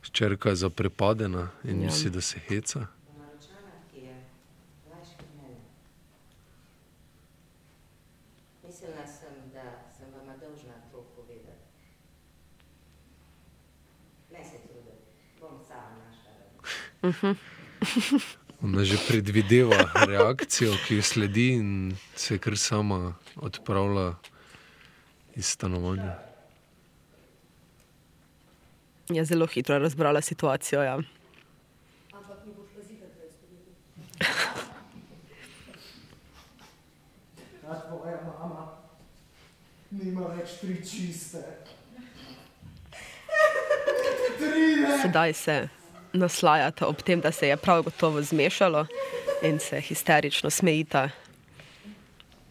Črka je zaprepadena in Ja. misli, da se heca. Mislila sem, da sem vama dolžna to povedati. Ne se truditi, bom sama našla. Mhm. Ona že predvideva reakcijo, ki jo sledi, in se kar sama odpravlja iz stanovanja. Je zelo hitro razbrala situacijo. Ja. Ampak mi boš pa zihar prej spoditi. Ta tvoja mama nima več tri čiste. Sedaj se naslajata ob tem, da se je prav gotovo zmešalo in se histerično smejita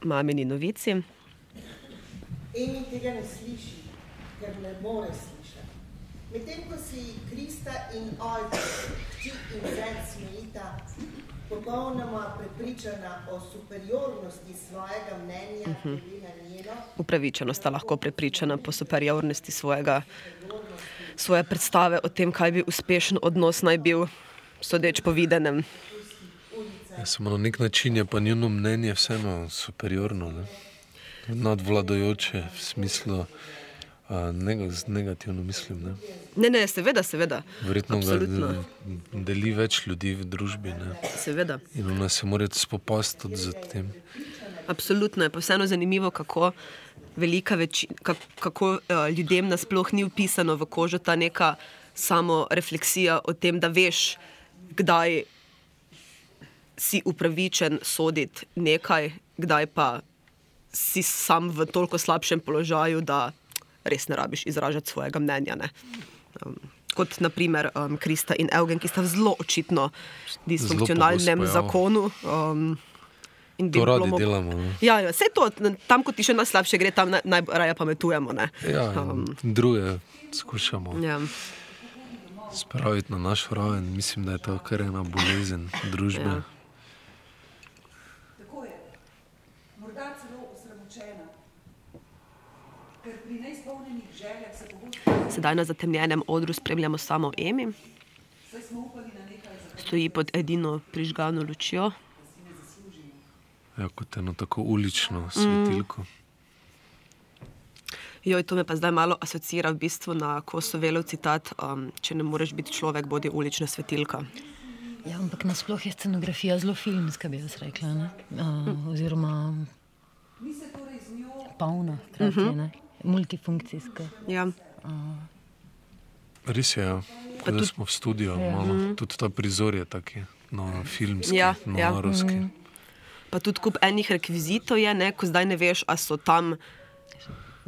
mamini novici. Emi tega ne sliši, ker ne more slišati. Medtem ko si Krista in Olga, hči in zet smejita, popolnoma prepričana o superiornosti svojega mnenja, Mhm. glede na njeno, Upravičeno sta lahko prepričana po superiornosti svojega, svoje predstave o tem, kaj bi uspešen odnos naj bil, sodeč po videnem. Ja, samo na nek način je pa njeno mnenje vseeno superiorno, ne? nadvladojoče v smislu, uh, neg negativno mislim. Ne? Ne, ne, seveda, seveda. Verjetno ga Absolutno. deli več ljudi v družbi. Ne? Seveda. In ona se mora spopasti tudi z tem. Absolutno je pa vseeno zanimivo, kako velika večina, kako uh, ljudem nasploh ni upisano v kožo ta neka samo refleksija o tem, da veš, kdaj si upravičen soditi nekaj, kdaj pa si sam v toliko slabšem položaju, da res ne rabiš izražati svojega mnenja. Ne? Um, kot naprimer um, Krista in Eugen, ki sta v zelo očitno disfunkcionalnem pojav. zakonu. Um, in bi To radi mo- delamo. Ne? Ja, ja, vse to, tam, ko ti še najslabše gre, tam naj- najraje pametujemo. Ne? Ja, Um, in druge skušamo ja. spraviti na naš raven. Mislim, da je to kar ena bolezen družbe. Ja. Tako je. Morda celo osramočena. Ker pri neizpolnjenih željah se pogosto Sedaj na zatemnjenem odru spremljamo samo Emi, saj smo upali na nekaj, za kar stoji pod edino prižgano lučjo. Ja, kot eno tako ulično svetilko. Joj, to me pa zdaj malo asocira v bistvu na Kosovelov citat: um, Če ne moreš biti človek, bodi ulična svetilka. Ja, ampak nasploh je scenografija zelo filmska, bi jaz rekla. Ne? Uh, oziroma polna, hkrati, Mhm. ne? multifunkcijska. Ja. Uh, Res je, ja. Kot da tudi- smo v studiu. Ja. Malo. Mhm. Tudi ta prizor je taki, no, filmski, Ja, no, ja. ruski. Mhm. Pa tudi kup enih rekvizitov je, ne, ko zdaj ne veš, ali so tam,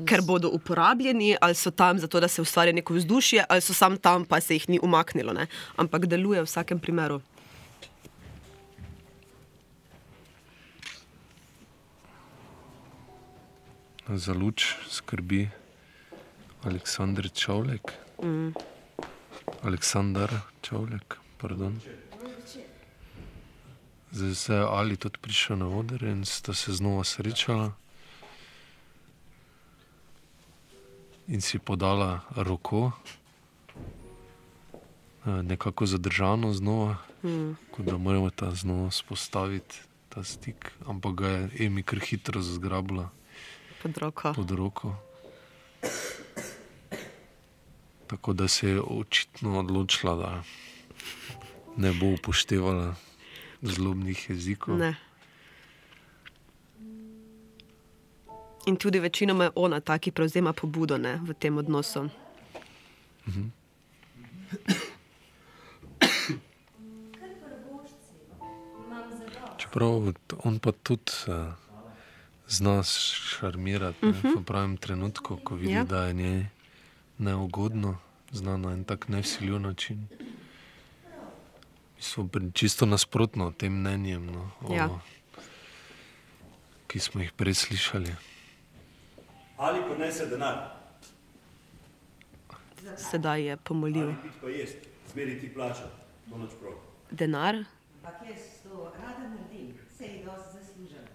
ker bodo uporabljeni, ali so tam zato, da se ustvari neko vzdušje, ali so sam tam, pa se jih ni umaknilo. Ne. Ampak deluje v vsakem primeru. Za luč skrbi Aleksandr Čovlek. Mm. Aleksandar Čovlek, pardon. Zdaj se je Ali tudi prišel na oder in sta se znova srečala. In si podala roko, eh, nekako zadržano znova, Mm. kot da moramo ta znova spostaviti ta stik, ampak ga je Emi kar hitro zgrabila Pod roko. pod roko. Tako da se je očitno odločila, da ne bo upoštevala zlobnih jezikov. Ne. In tudi večinoma je ona ta, ki prevzema pobudo ne, v tem odnosu. Mhm. Čeprav on pa tudi uh, zna šarmirati uh Mhm. -huh. v pravem trenutku, ko vidi, Ja. ja. da je njej neugodno, zna na en tak nevsiljiv način. Mi smo pri- čisto nasprotno tem mnenjem, no, o, Ja. ki smo jih prej slišali. Ali prinese denar, Sedaj je pomolil zmeri ti plača, to noč prav. denar. Ampak jaz to rada naredim, se je dosti zaslužen.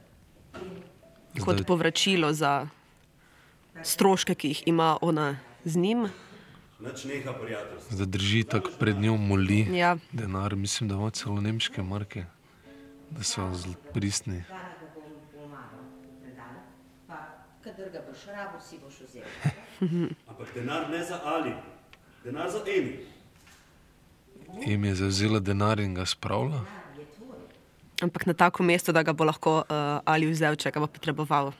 In kot povračilo za stroške, ki jih ima ona z njim. Nič neha prijateljstvo. Zdaj drži tako pred njo moli Ja. denar, mislim, da ima celo nemške marke, da so zelo pristni. Dana ga boš rabo, si boš vzel. Ampak denar ne za Ali, denar za Emi. Im je zavzela denar in ga spravila. Ampak na tako mesto, da ga bo lahko uh, ali vzel, če ga bo potreboval.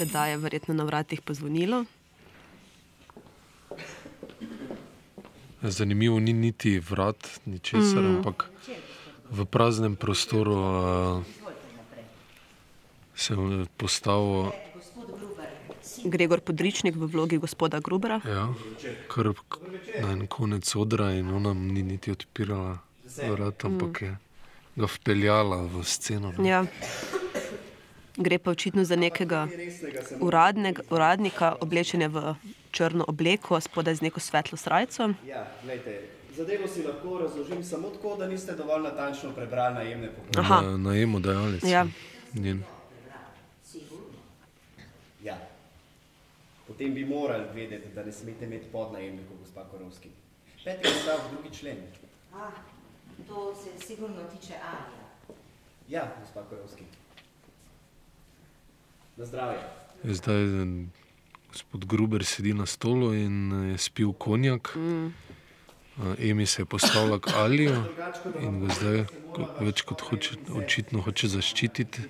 Sedaj je verjetno na vratih pozvonilo. Zanimivo ni niti vrat, ničesar, mm. ampak v praznem prostoru uh, se je postavil Gregor Podričnik v vlogi gospoda Grubera. ja, kar na en konec odra in ona ni niti odpirala vrat, ampak je ga vpeljala v sceno. ne. Ja. Gre pa očitno za nekega uradnega, uradnika, oblečenja v črno obleko, spodaj z neko svetlo srajco. Ja, glejte, zadevo si lahko razložim samo tako, da niste dovolj natančno prebrali najemne pogodbe. Aha. Na, najemodajalec. Ja. Njen. Ja. Potem bi morali vedeti, da ne smete imeti podnajemnikov, gospa Korovski. Peti odstavek, drugi člen. Ah, to se sigurno tiče Alija. Ja, gospa Korovski. Je Zdaj eh, gospod Gruber sedi na stolu in eh, je spil konjak. Mm. Eh, Emi se je postavila k Aliju in ga zdaj več kot hoče, očitno hoče zaščititi.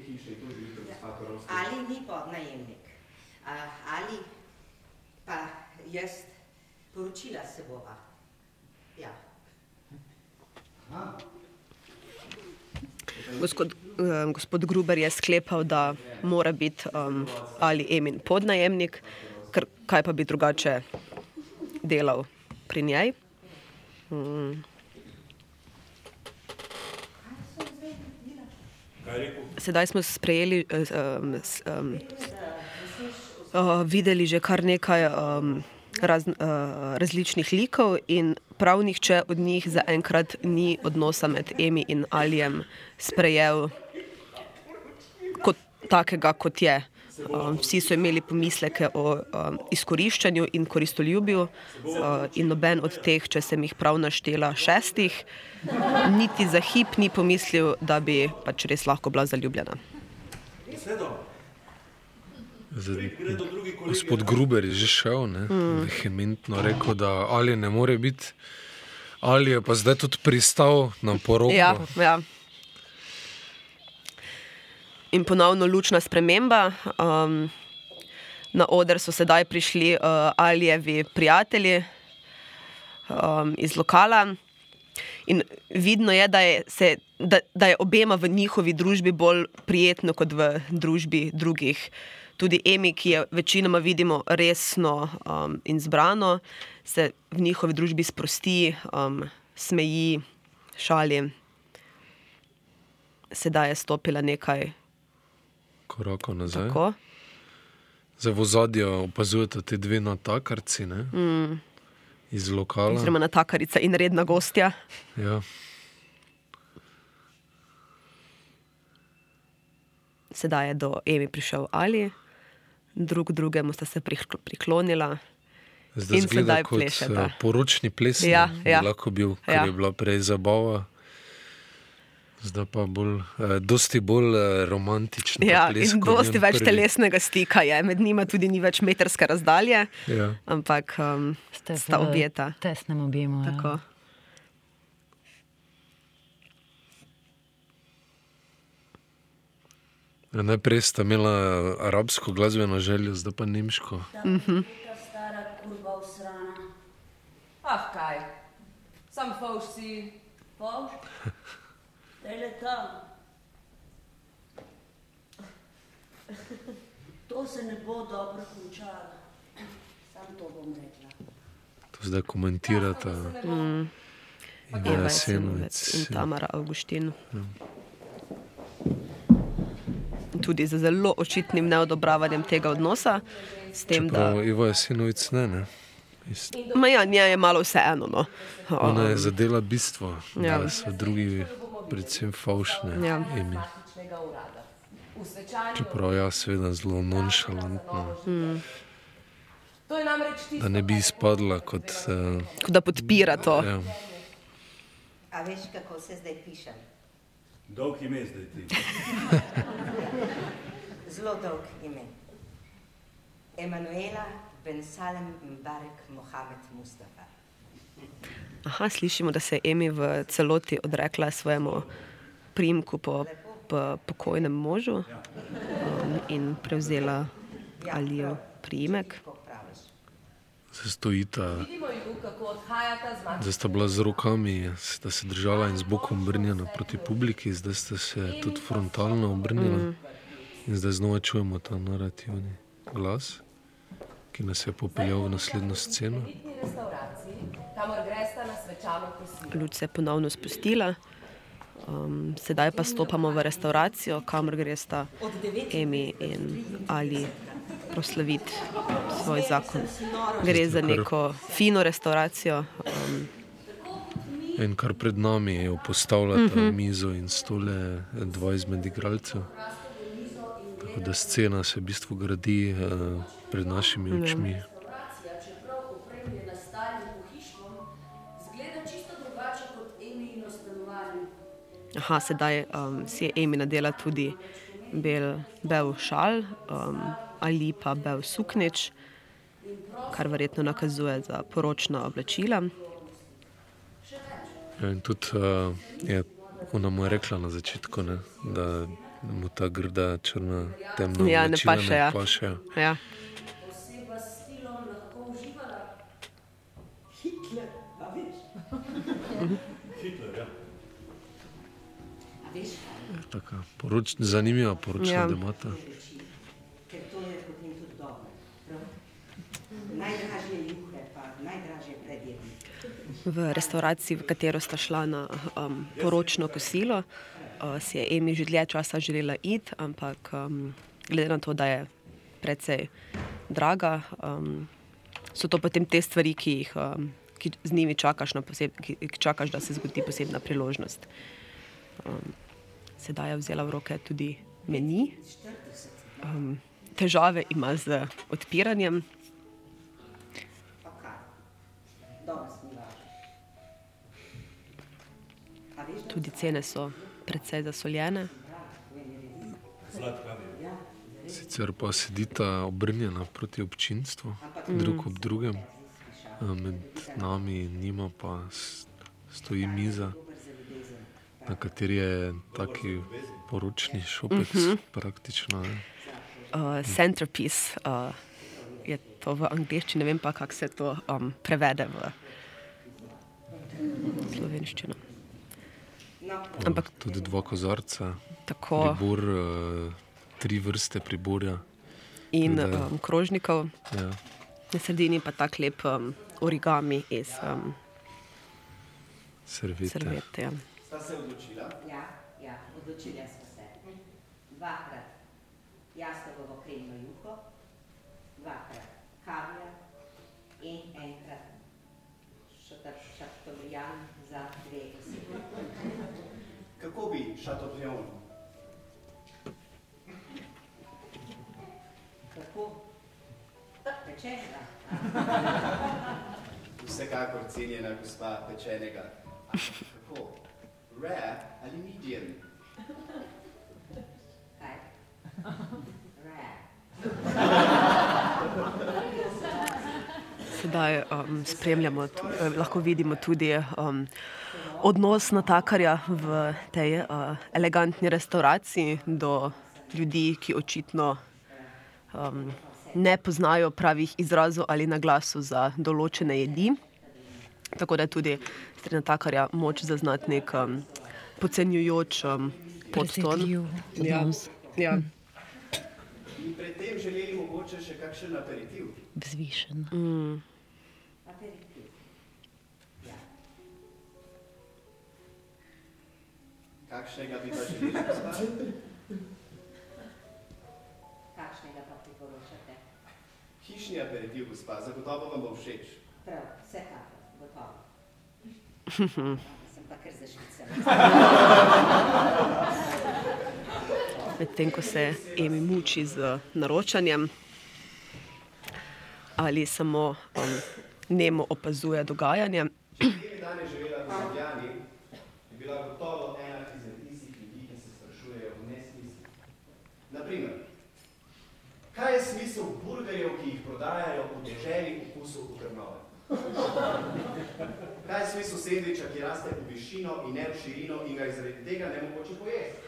Ali ni podnajemnik. A, ali pa jaz poročila se bova. Ja. Gospod, eh, gospod Gruber je sklepal, da mora biti um, ali Emin podnajemnik, ker kaj pa bi drugače delal pri njej. Mm. Sedaj smo sprejeli, um, um, uh, videli že kar nekaj um, raz, uh, različnih likov, in prav nihče od njih zaenkrat ni odnosa med Emi in Alijem sprejel kot takega, kot je. Um, vsi so imeli pomisleke o um, izkoriščanju in koristoljubju, uh, in noben od teh, če sem jih prav naštela, šestih, niti za hip ni pomislil, da bi pač res lahko bila zaljubljena. Zdaj, gospod Gruber je že šel, ne, Mm. vehementno rekel, da ali ne more biti, ali je pa zdaj tudi pristal na poroko. Ja, ja. In ponovno lučna sprememba. Um, na oder so sedaj prišli uh, Alijevi prijatelji um, iz lokala. In vidno je, da je, se, da, da je obema v njihovi družbi bolj prijetno kot v družbi drugih. Tudi Emi, ki je večinoma vidimo resno um, in zbrano, se v njihovi družbi sprosti, um, smeji, šali. Sedaj je stopila nekaj Korakov nazaj. tako. Zdaj v ozadju opazujete te dve natakarci ne, Mm, iz lokala. oziroma natakarica in redna gostja. Ja. Sedaj je do Emi prišel Ali, drug drugemu sta se prikl- priklonila. Zdaj in zgleda sedaj kot plešeta. eh, poročni ples, Ja, ja. lahko bil, ker Ja. je bila prej zabava. Zdaj pa bolj, eh, dosti bolj eh, romantičen. ta Ja, ples, in dosti več prvi. telesnega stika je, med njima tudi ni več metrske razdalje, Ja. ampak um, sta v objeta. Tesnem objemu. ja. Tako. Ja, najprej sta imela arabsko glasbeno željo, zdaj pa nemško. Mhm. Ta stara kurva usrana. Ah, kaj? Sam fauš si. Fauš? Daj le tam. To se ne bo dobro končalo. Sam to bom rekla. To zdaj komentirata. Mm. Eva Eva Jasenovec, in ja. Tamara Avguštin. Ja. Tudi z zelo očitnim neodobravanjem tega odnosa. S tem, da, Čeprav Ivo Jasenovic ne, ne. Ist- Ma ja, njej je malo vseeno. No. Ona je zadela bistvo, Ja. da so drugi predvsem favšne. Ja. Svečanju. Čeprav jaz seveda zelo nonšalantno. Mm. To je namreč tisto, Da ne bi izpadla kot. Uh, Kot da podpira to. Ja. A veš, kako se zdaj pišem? Dolg ime zdaj ti. Zelo dolg ime. Emanuela Ben Salem Mbarek Mohamed Mustafa. Aha, slišimo, da se je Emi v celoti odrekla svojemu primku po, po pokojnem možu um, in prevzela Alijev priimek. Zdaj stojita, Vidimo ju, kako odhajata z zdaj sta bila z rokami, sta se držala in z bokom obrnjena proti publiki, zdaj sta se tudi frontalno obrnila. Mm. In zdaj znova čujemo ta narativni glas, ki nas je popeljal v naslednjo sceno. Luč se je ponovno spustila. Um, sedaj pa stopamo v restauracijo, kamor gresta Emi in Ali proslaviti svoj zakon. Gre za neko fino restauracijo. Um, In kar pred nami je postavljata uh Mhm. -huh. mizo in stole dva izmed igralcev. Tako da scena se v bistvu gradi uh, pred našimi Ja. očmi. Aha, sedaj um, si je Emi nadela tudi bel, bel šal, um, Ali pa bel suknič, kar verjetno nakazuje za poročna oblačila. Ja, in tudi uh, je, ona mu je rekla na začetku, ne, da mu ta grda črna temna Ja, ne paše, ja. pašejo. Ja. Oseba s stilom lahko uživala. Hitler, a veš? Hitler, ja. A veš, Taka poroč, zanimiva poročna Ja. ja. demata. ker to je potem tudi dobro. prav? Najdražje juhe, pa najdražje predjedi. V restavraciji, v katero sta šla na um, poročno kosilo, uh, si je Emi že dlje časa želela iti, ampak um, glede na to, da je precej draga, um, so to potem te stvari, ki jih um, ki z njimi čakaš, poseb, ki, ki čakaš, da se zgodi posebna priložnost. Um, sedaj je vzela v roke tudi meni. Um, težave ima z odpiranjem. Tudi cene so precej zasoljene. Sicer pa sedita obrnjena proti občinstvu, Mm. drug ob drugem, a med nami in njima pa stoji miza, na kateri je taki poročni šopec, Mhm. praktično. Ne. uh, centerpiece, uh, je to v angleščini, ne vem pa, kako se to um, prevede v slovenščino. Ampak Tudi dva kozarca, Tako. pribor, uh, tri vrste priborja. in Tako da- um, krožnikov, Ja. na sredini pa tak lep um, origami iz um. Ja. Sta se odločila? Ja, ja, odločila smo se. Dvakrat jastogovo kremno juho, dvakrat kaviar in enkrat za dve osebe. Kako bi šatobrijon? Kako? Pečenega. Vsekakor cenjena gospa pečenega. Ampak Kako? Rare ali medium? Kaj? Rare. Sedaj um, spremljamo, tu, eh, lahko vidimo tudi um, odnos natakarja v tej uh, elegantni restavraciji do ljudi, ki očitno um, ne poznajo pravih izrazov ali naglasov za določene jedi. Tako da je tudi strani natakarja moč zaznati nek um, podcenjujoč um. Presegljiv Ja, ja. In pred tem želeli mogoče še kakšen aperitiv? Vzvišen. Mm. Aperitiv. Kakšnega bi pa želeli, gospa? Kakšnega pa priporočate? Hišni aperitiv, gospa, zagotovo vam bo všeč. Prav, vsekakor, gotovo. Sem pa kar zašvicala. Medtem ko se Emi muči z naročanjem ali samo um, nemo opazuje dogajanje. Če bi danes živela v Ljubljani, bi bila gotovo ena izmed tistih ljudi, ki se sprašujejo o nesmislu. Naprimer, kaj je smisel burgerjev, ki jih prodajajo v deželi okusu v Trnove? Kaj je smisel sendviča, ki raste v višino in ne v širino in ga je zaradi tega ne mogoče pojesti?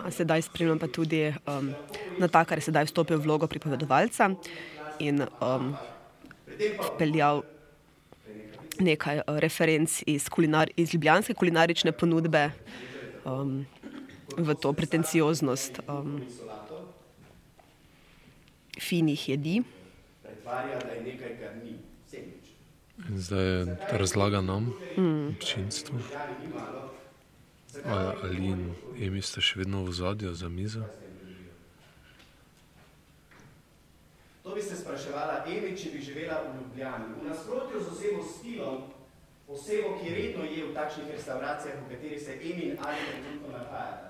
A Sedaj spremljam pa tudi um, natakar, je sedaj vstopil v vlogo pripovedovalca in um, peljal nekaj uh, referenc iz, kulinar, iz ljubljanske kulinarične ponudbe um, v to pretencioznost um, finih jedi. Zdaj je razlaga nam, Mm. občinstvu. Ali in Emi sta še vedno v zadju za mizo? To bi se spraševala Emi, če bi živela v Ljubljani. V nasprotju z osebo stilom, osebo, ki redno je v takšnih restauracijah, v katerih se Emi in Ali trenutno nahajata.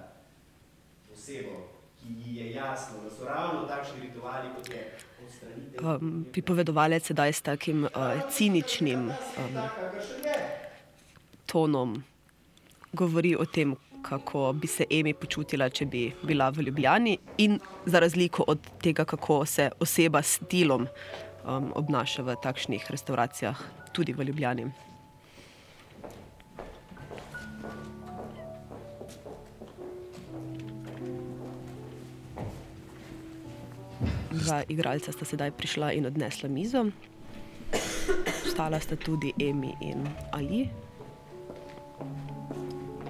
Osebo, ki ji je jasno, da so ravno takšni rituali, kot je odstranitev. Um, pripovedovalec sedaj s takim uh, ciničnim um, tonom govori o tem, kako bi se Emi počutila, če bi bila v Ljubljani, in za razliko od tega, kako se oseba s stilom um, obnaša v takšnih restauracijah, tudi v Ljubljani. Dva igralca sta sedaj prišla in odnesla mizo. Ostala sta tudi Emi in Ali.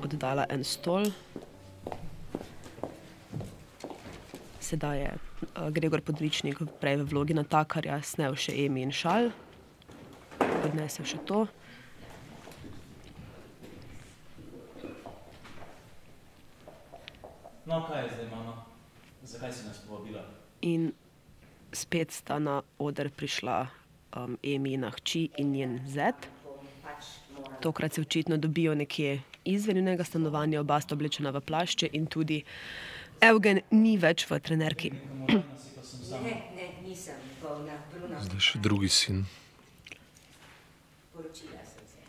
Oddala en stol. Sedaj je uh, Gregor Podričnik prej v vlogi natakarja snel še Emi in šal. Odnesel še to. No, kaj je zdaj, mama? Zakaj si nas povabila? In spet sta na oder prišla um, Emina hči in njen zet. Tokrat se očitno dobijo nekje izven njunega stanovanja, oba sta oblečena v plašče in tudi Evgen ni več v trenerki. Ne, ne, nisem polna, Bruna. Zdaj še drugi sin. Poročila sem se.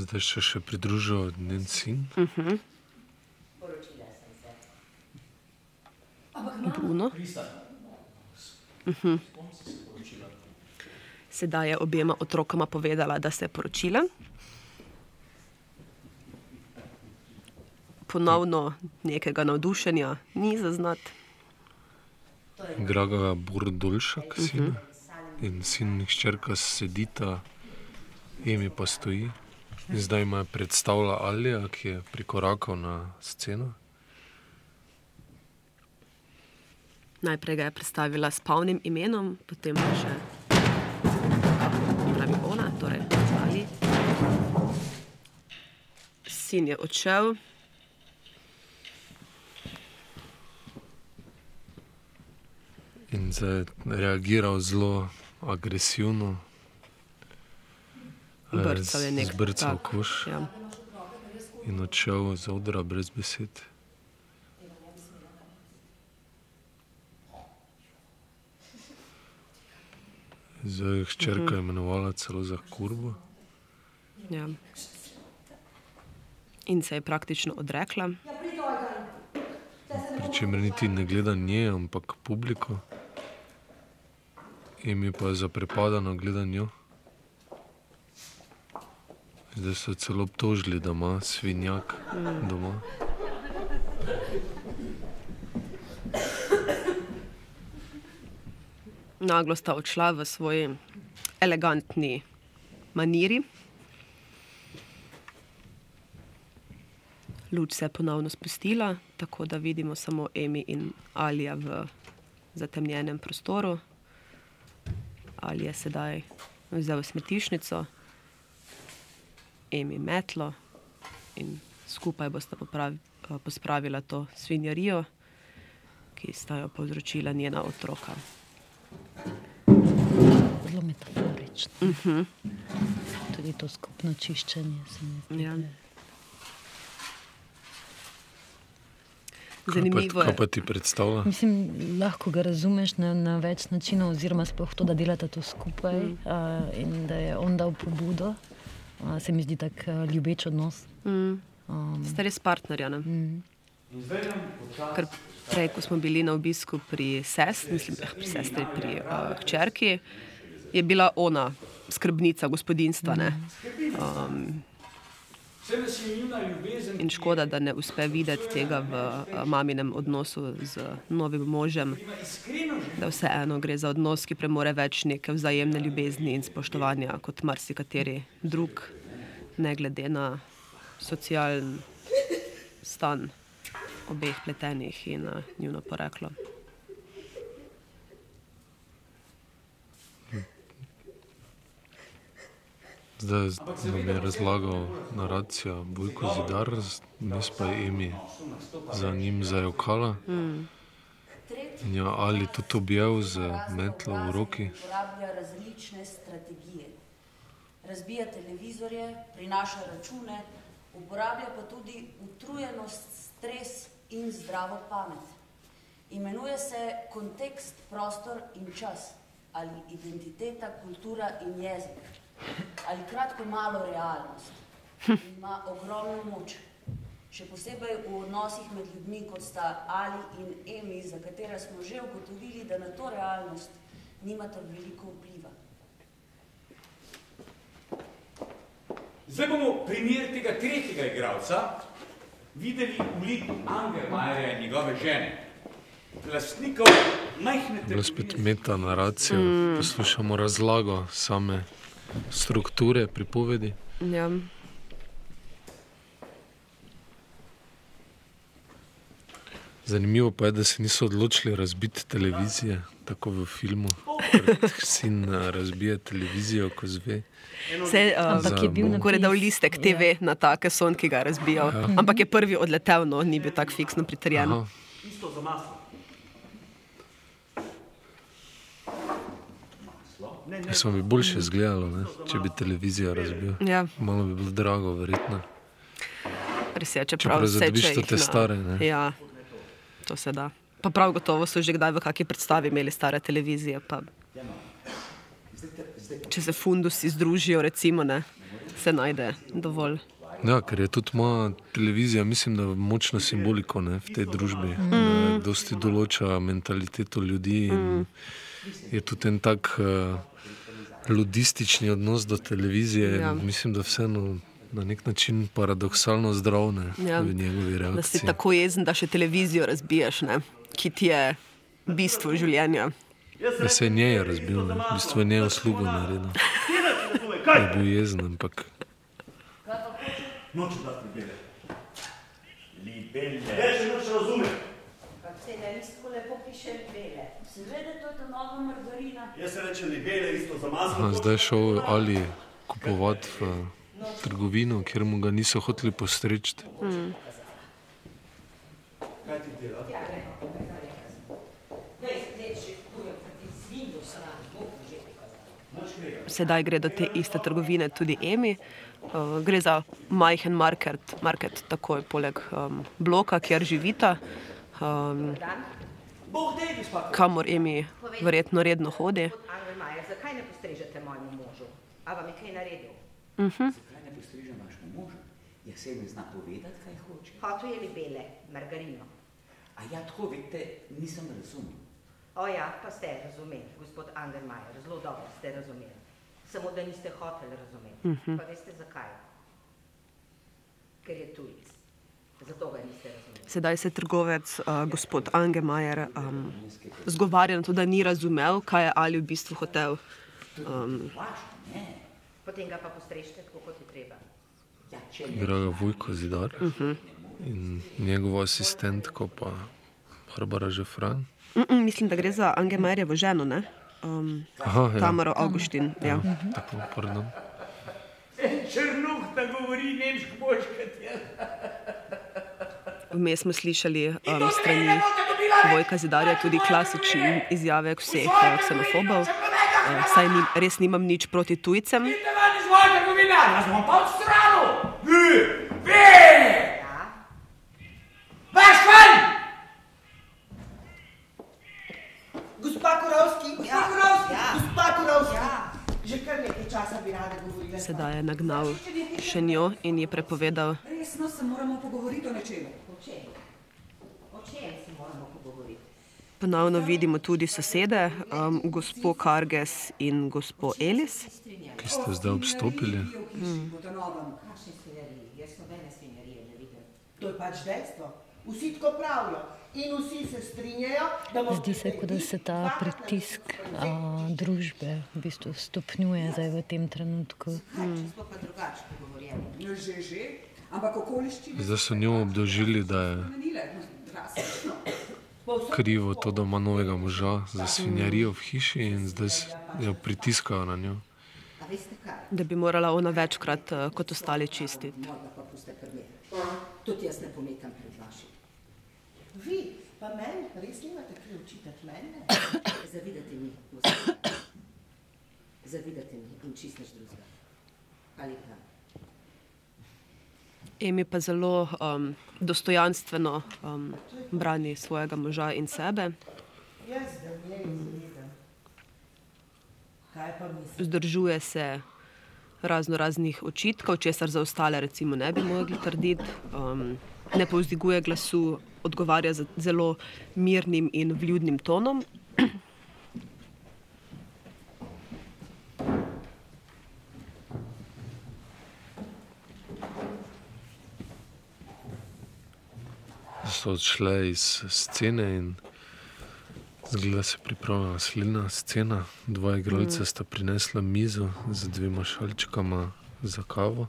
Zdaj še, še pridružil njen sin. Uh -huh. Poročila sem se. Bruno. Uh -huh. Sedaj je obema otrokoma povedala, da se je poročila. Ponovno nekega navdušenja ni zaznati. Draga Bordolšak, sin in sin in hčerka sedita, Emi pa stoji. In zdaj ima predstavlja Alija, ki je prikorakal na sceno. Najprej ga je predstavila s polnim imenom, potem pa še pravi ona, torej ali. Sin je odšel. In zdaj je reagiral zelo agresivno. Eh, Brcal je nek Zbrcal tak, koš ja. in odšel z odra brez besed. Zdaj je hčerka Mhm. imenovala celo za kurbo. Ja. In se je praktično odrekla. Pri čemer niti ne gleda nje, ampak publiko. Emi pa je zaprepadeno gleda njo. Zdaj so celo obtožili, da ima svinjak Mm. doma. Naglo sta odšla v svoji elegantni maniri. Luč se je ponovno spustila, tako da vidimo samo Emi in Alija v zatemnjenem prostoru. Ali je sedaj vzel smetišnico, Emi metlo in skupaj bosta popravi, pospravila to svinjarijo, ki sta jo povzročila njena otroka. Zelo metaforično. Uh -huh. Tudi to skupno čiščenje se mi zdi. Ja. Zanimivo Kaj je. pa ti predstavlja? Mislim, lahko ga razumeš na, na več načinov, oziroma sploh to, da delata to skupaj Mm. uh, in da je on dal pobudo. Uh, se mi zdi tak uh, ljubeč odnos. Mm. Um, Ste res partnerja. Ne? Mm. Ker prej, ko smo bili na obisku pri sestri, mislim, eh, pri sestri, pri uh, hčerki, je bila ona skrbnica gospodinstva. ne. Um, in škoda, da ne uspe videti tega v uh, maminem odnosu z novim možem. Da vseeno gre za odnos, ki premore več neke vzajemne ljubezni in spoštovanja kot marsikateri drug, ne glede na socialen stan obeh pletenih in uh, njuno poreklo. Zdaj nam je razlagal naracijo Bojko Zidar, mes pa je Emi za njim zajokala. Mm. Jo ali tudi objel z metlo v roki. Uporablja različne strategije. Razbija televizorje, prinaša račune, uporablja pa tudi utrujenost, stres in zdravo pamet. Imenuje se kontekst, prostor in čas, ali identiteta, kultura in jezik, ali kratko malo realnost. Ima ogromno moč. Še posebej v odnosih med ljudmi, kot sta Ali in Emi, za katera smo že ugotovili, da na to realnost nimata veliko vpliva. Zdaj bomo primer tega tretjega igralca videli v liku Angermajerja in njegove žene. Lastnikov majhne Bila spet meta naracija, mm. poslušamo razlago same strukture pripovedi. Ja. Zanimivo pa je, da se niso odločili razbiti televizije, tako v filmu. Sin eh, razbije televizijo, ko zve. Se, uh, za bombo. Gore dal listek TV na take son, ki ga je razbijal. Ja. Ampak je prvi odletel, no, ni bil tako fiksno pritrjen. Isto za maslo. Jaz bi boljše izgledalo, ne? če bi televizija razbil. Ja. Malo bi bilo drago, verjetno. Res je, Čeprav čeprav vse, zadobiš če to jih te stare, ne. Ja, to se da. Pa prav gotovo so že kdaj v kakšni predstavi imeli stare televizije. Pa, če se fundusi združijo, recimo, ne, se najde dovolj. Ja, ker je tudi moja televizija, mislim, da močno simboliko ne, v tej družbi. Mm. Dosti določa mentaliteto ljudi in je tudi en tak uh, ludistični odnos do televizije. Ja. Mislim, da vseeno na nek način paradoksalno zdravne Ja. ja. v njegovi Da si tako jezen, da še televizijo razbiješ, ne, ki ti je bistvo življenja. Ja, se je njej razbil, ne. v bistvu je njej uslugo naredil. Kaj? Je bil jezen, ampak Noče dati libele. Libele. Več noč razume. Se na listku lepo piše bele. Seveda, to je ta nova margarina. Jaz se rečem libele, isto za maslo. aha, zdaj je šel Ali kupovati v trgovino, kjer mu ga niso hoteli postreči. Mm. Kaj ti dela? Sedaj gre do te iste trgovine tudi Emi. Uh, gre za majhen market, market takoj poleg um, bloka, kjer živita, um, kamor Emi verjetno redno hodi. Zakaj ne postrežete mojemu možu? A vam je kaj naredil? Uh -huh. Zakaj ne postreže vašemu možu? Ja se mi zna povedati, kaj hoče. Hotel je libele, margarino. A ja, tako veste, nisem razumel. O ja, pa ste razumeli, gospod Angelmajer, zelo dobro ste razumeli. Samo da niste hoteli razumeti. Mhm. Pa veste zakaj? Ker je tujec. Zato ga niste razumeli. Sedaj se trgovec, uh, gospod Angemajer, um, zgovarja na to, da ni razumel, kaj je Ali v bistvu hotel. Um, Potem ga pa postrežite tako, kot je treba. Ja, Igra ga Vojko Zidar Uh -huh. in njegova asistentko pa Barbara Žefran. mm -mm, mislim, da gre za Angemajerjevo ženo, ne? Um, Aha, ja. Tamaro Augustin. Ja. Ja, tako, pardon. En črnuh, da govori nemško božkati. Vmes smo slišali um, strani Vojka Zidarja tudi klasične izjave vseh uh, ksenofobov. Uh, saj nim, res nimam nič proti tujcem. Jaz bom pa odstranil. Vi, vi! Vaš ven! Gospa Kurovski, gospa Ja, Kurovski, ja. gospa Kurovski. Ja. Že kar nekaj časa bi rada govorila. Sedaj je nagnal še njo in ji prepovedal, Resno se moramo pogovoriti o nečem. Čem? O čem se moramo pogovoriti? Ponovno vidimo tudi sosede, um, gospod Karges in gospod Elis. Ki ste zdaj obstopili. Vidim. To je pač dejstvo. Vsi tako pravijo. In vsi se strinjajo, Zdi se, kot da se ta pritisk a, družbe v bistvu stopnjuje zdaj v tem trenutku. Hmm. Pogovorjeni. Že, že, Zdaj so njo obdožili, da je spremenile. krivo to, da ima novega moža za svinjarijo v hiši in zdaj jo pritiskajo na njo. A veste kaj? Da bi morala ona večkrat eh, kot ostali čistiti. Tudi jaz ne pometam pred vašim. Vi, pa meni, res nimate kaj očitati mene? Zavidate mi. Zavidate mi in čist nič drugega. Ali pa Emi pa zelo um, dostojanstveno um, brani svojega moža in sebe. Vzdržuje se razno raznih očitkov, česar za ostale recimo ne bi mogli trditi. Um, ne povzdiguje glasu, odgovarja z zelo mirnim in vljudnim tonom. So odšle iz scene in zgleda se pripravlja naslednja scena. Dva igralca Mm. sta prinesla mizo z dvema šalčkama za kavo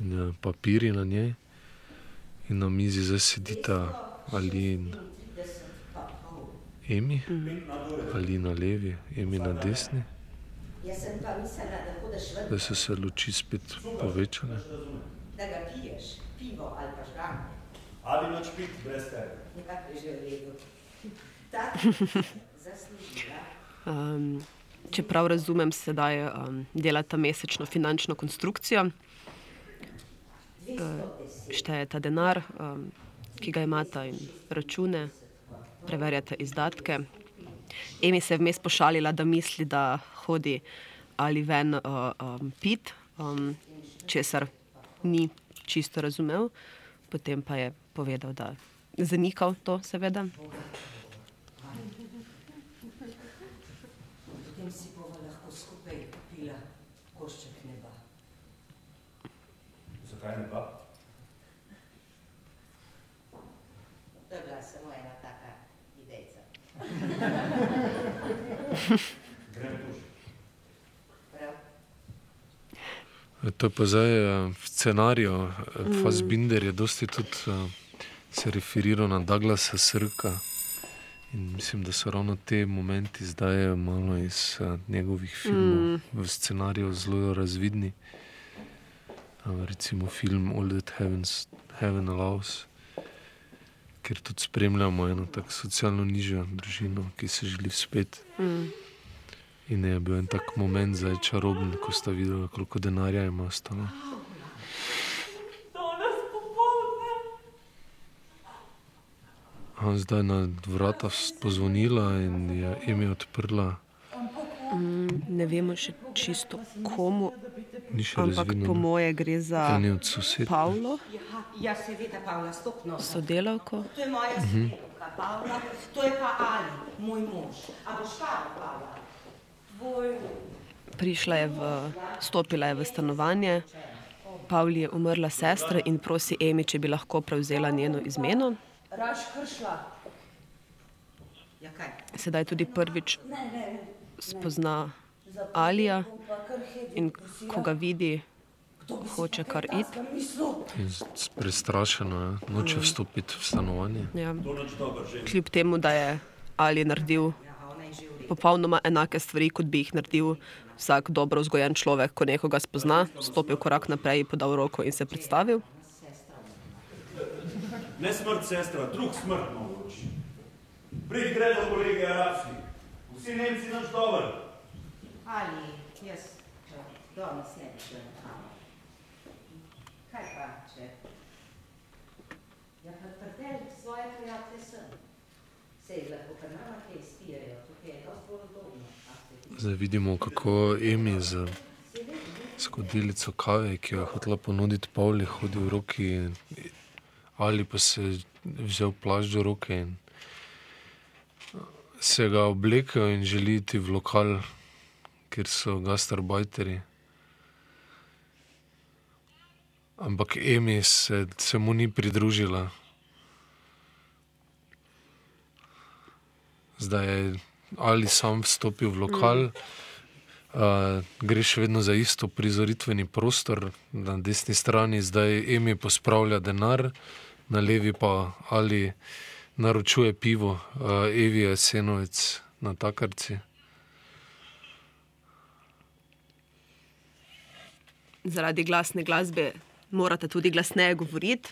in eh, papiri na njej. In na mizi zdaj sedita Ali in Emi, Ali na levi, Emi na desni. Da Zdaj so se luči spet povečale. da ga piješ, pivo ali pa žgan. Ali noč pit brez tebe. Nekako je že v redu. Zaslužila. Um, če prav razumem, sedaj um, delata mesečno finančno konstrukcijo. Uh, štejeta denar, um, ki ga imata, in račune, preverjata izdatke. Emi se je vmes pošalila, da misli, da hodi ali ven uh, um, pit, um, česar ni čisto razumel, potem pa je povedal, da zanikal to, seveda. Potem si bova lahko skupaj pila košček neba. Zakaj ne pa? To je bila samo ena taka idejca. Grem tuž. Prav. To je pa zdaj eh, v scenariju. Mm. Fassbinder je dosti tudi se referiral na Douglasa Srka. In mislim, da so ravno te momenti zdaj malo iz uh, njegovih filmov Mm. mm. v scenariju zelo razvidni. Uh, recimo film All That Heavens, Heaven Allows, kjer tudi spremljamo eno tako socialno nižjo družino, ki se želi spet. Mm. In je bil en tak moment zdaj čaroben, ko sta videla, koliko denarja ima ostalo. Zdaj na vrata pozvonila in je ime odprla. Mm, ne vemo še čisto komu, Ni še ampak razvidno, po moje gre za. Pavlo, Ja, seveda, Pavla, stopno. sodelavko. To je moja Mhm. sodelavka, Pavla, to je pa Ali, moj mož. A boš kava, Pavla? Tvoj Prišla je v, stopila je v stanovanje. Pavli je umrla sestra in prosi Emi, če bi lahko prevzela njeno izmeno. Raš kršla. Ja, kaj? Sedaj tudi prvič Ne, ne, spozna Alija in ko ga vidi, hoče kar iti. Z- prestrašeno je, noče vstopiti v stanovanje. Ja. Kljub temu, da je Ali naredil popolnoma enake stvari, kot bi jih naredil vsak dobro vzgojen človek, ko nekoga spozna, stopil korak naprej, podal roko in se predstavil. Ne smrt, sestra, drug smrt mogoč. Prid gre do kolege Arabski. Vsi Nemci naš dober. Ali, jaz, danes ne bi na kavo. Kaj pa, če? Ja, pa prdel svoje prijatelje sem. Sej lahko kar nama kaj spijejo, tukaj je dosti bolj udobno. Zdaj vidimo, kako Emi z skodelico kave, ki jo je hotela ponuditi Pavli, hodi v roki, ali pa se je vzel plašč v roke in se ga oblekel in želi iti v lokal, kjer so gastarbajteri. Ampak Emi se, se mu ni pridružila. Zdaj je ali sam vstopil v lokal, mm. uh, gre še vedno za isto prizoritveni prostor, na desni strani zdaj Emi pospravlja denar, na levi pa ali naročuje pivo, uh, Evi Jasenovec na takarci. Zaradi glasne glasbe morate tudi glasneje govoriti.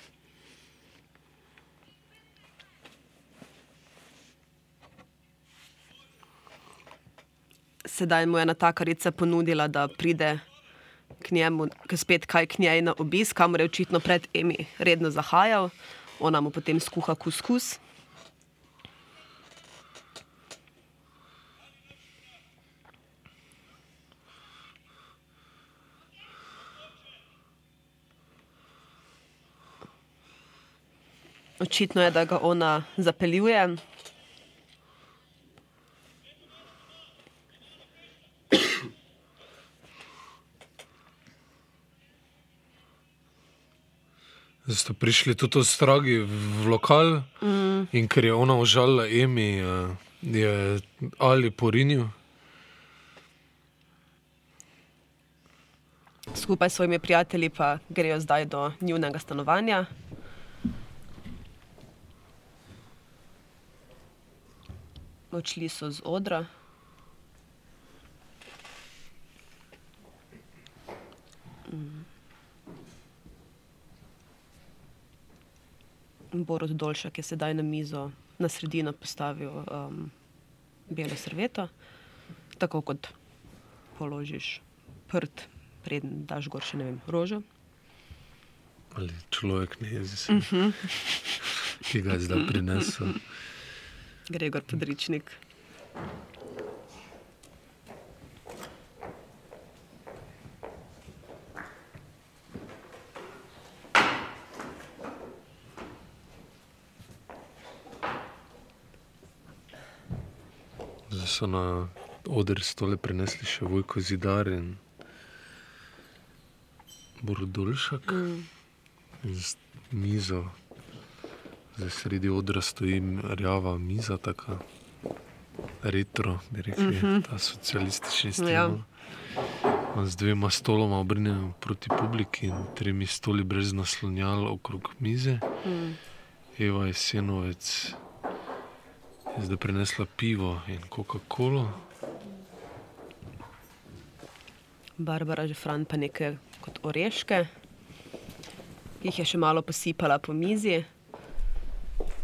Sedaj mu je natakarica ponudila, da pride k njemu, k spet kaj k njej na obisk, kamor je očitno pred Emi redno zahajal. Ona mu potem skuha kuskus. Očitno je, da ga ona zapeljuje. Zdaj ste prišli tudi stragi v lokal Mm. in ker je ona užalila Emi, eh, je ali porinil. Skupaj s svojimi prijatelji pa grejo zdaj do njunega stanovanja. Odšli so z odra. Borod Dolšak je sedaj na mizo na sredino postavil um, belo serveto, tako kot položiš prt, preden daš gor še ne vem, rožo. Ali človek ne jezi, Mhm. ki ga je zdaj prinesel. Gregor Podričnik. Zdaj so na oder stole prinesli še Vojko Zidar in Borodolšak. Mm. Z mizo, zdaj sredi odra stoji rjava miza, tako retro, bi rekli, Mhm. ta socialistični stil. Ja. Z dvema stoloma obrnjena proti publiki in tremi stoli brez naslonjal okrog mize. Mm. Eva Jesenovec je zdaj prinesla pivo in Coca-Colo. Barbara Žefran pa nekaj kot oreške, ki jih je še malo posipala po mizi,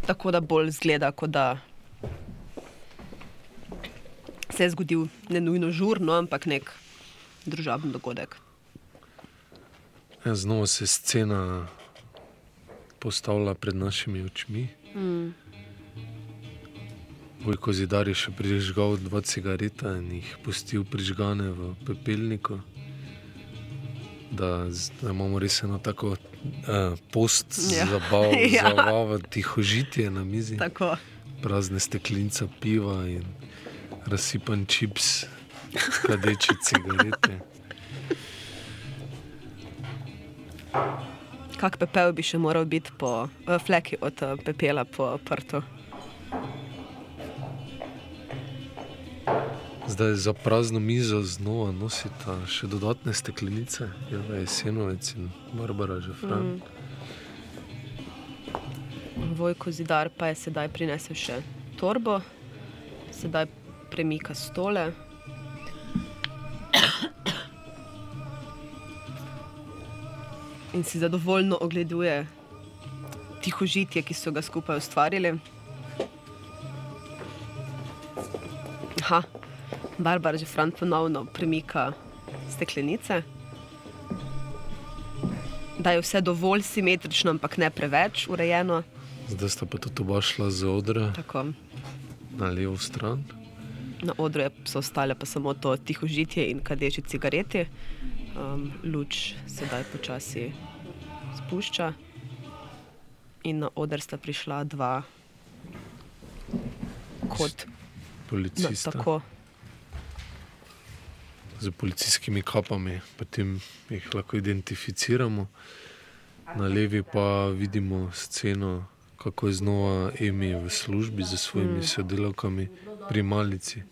tako da bolj zgleda, kot da se je zgodil ne nujno žurno, ampak nek družaben dogodek. Ja, znova se scena postavlja pred našimi očmi. Mm. Vojko Zidar je še prižgal dva cigareta in jih pustil prižgane v pepelniku. Da, da imamo res eno tako uh, post Ja. zabav, Ja. zabavo, tihožitje na mizi. Tako. Prazne steklenice piva in razsipan čips, kadeče cigarete. Kak pepel bi še moral biti po uh, fleki od uh, pepela po prtu? Zdaj za prazno mizo znova nosita še dodatne steklenice, Jeva Jesenovec in Barbara Žefran. Mm. Vojko Zidar pa je sedaj prinesel še torbo, sedaj premika stole. In si zadovoljno ogleduje tihožitje, ki so ga skupaj ustvarili. Barbara Žefran ponovno premika steklenice. Da je vse dovolj simetrično, ampak ne preveč urejeno. Zdaj sta pa tudi oba šla z odra Tako. na levo stran. Na odru so ostale pa samo to tihožitje in kadeči cigareti. Um, luč sedaj počasi spušča. In na oder sta prišla dva kot Policista. No, tako. Z policijskimi kapami, potem jih lahko identificiramo. Na levi pa vidimo sceno, kako je znova Emi v službi za svojimi Mm. sodelavkami pri malici.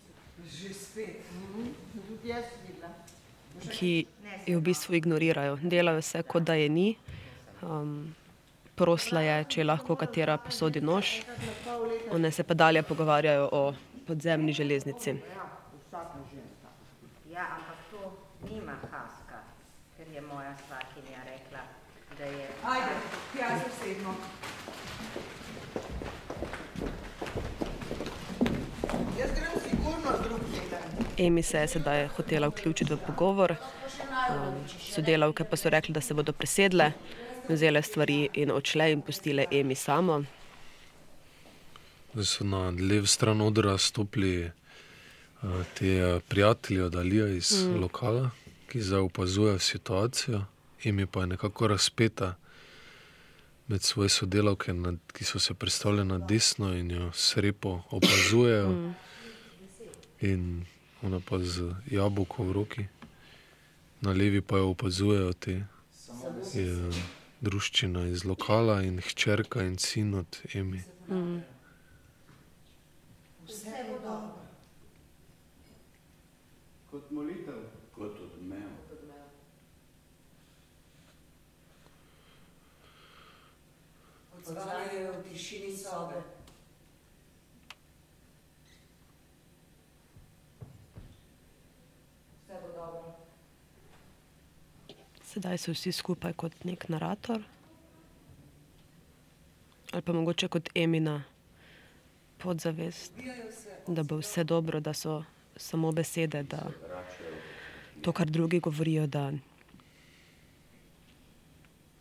ki jo v bistvu ignorirajo. Delajo vse, kot da je ni. Um, prosla je, če je lahko katera posodi nož. One se pa dalje pogovarjajo o podzemni železnici. Vsaka ženska. Ja, ampak to nima haska, ker je moja svakinja rekla, da je... Ajde, tja se sedmo. Jaz grem sigurno drug teden. Emi se je sedaj hotela vključiti v pogovor, um, sodelavke pa so rekli, da se bodo presedle, vzele stvari in odšle in pustile Emi samo. Zdaj so na levi stran odra stopili uh, ti uh, prijatelji od Alija iz Mm. mm. lokala, ki zdaj opazujejo situacijo. Imi pa je nekako razpeta med svoje sodelavke, nad, ki so se predstavljene na desno in jo srepo opazujejo. Mm. In ona pa z jabolko v roki, na levi pa jo opazujejo te. Je druščina iz lokala in hčerka in sin od Emi. Mm. Vse bo dobro. Kot molitev. Odzvanjajo v tišini sobe. Vse bo dobro. Sedaj so vsi skupaj kot nek narator. Ali pa mogoče kot Emina podzavest, da bo vse dobro, da so samo besede, da to, kar drugi govorijo, da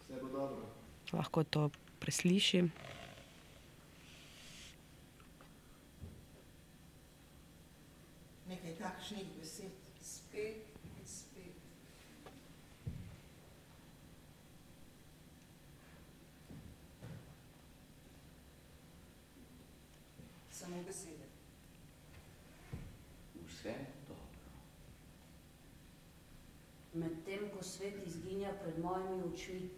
Vse bo dobro. lahko to presliši. Nekaj takšnih besed. Spet in spet. Samo besede. Vse dobro. Medtem ko svet izginja pred mojimi očmi,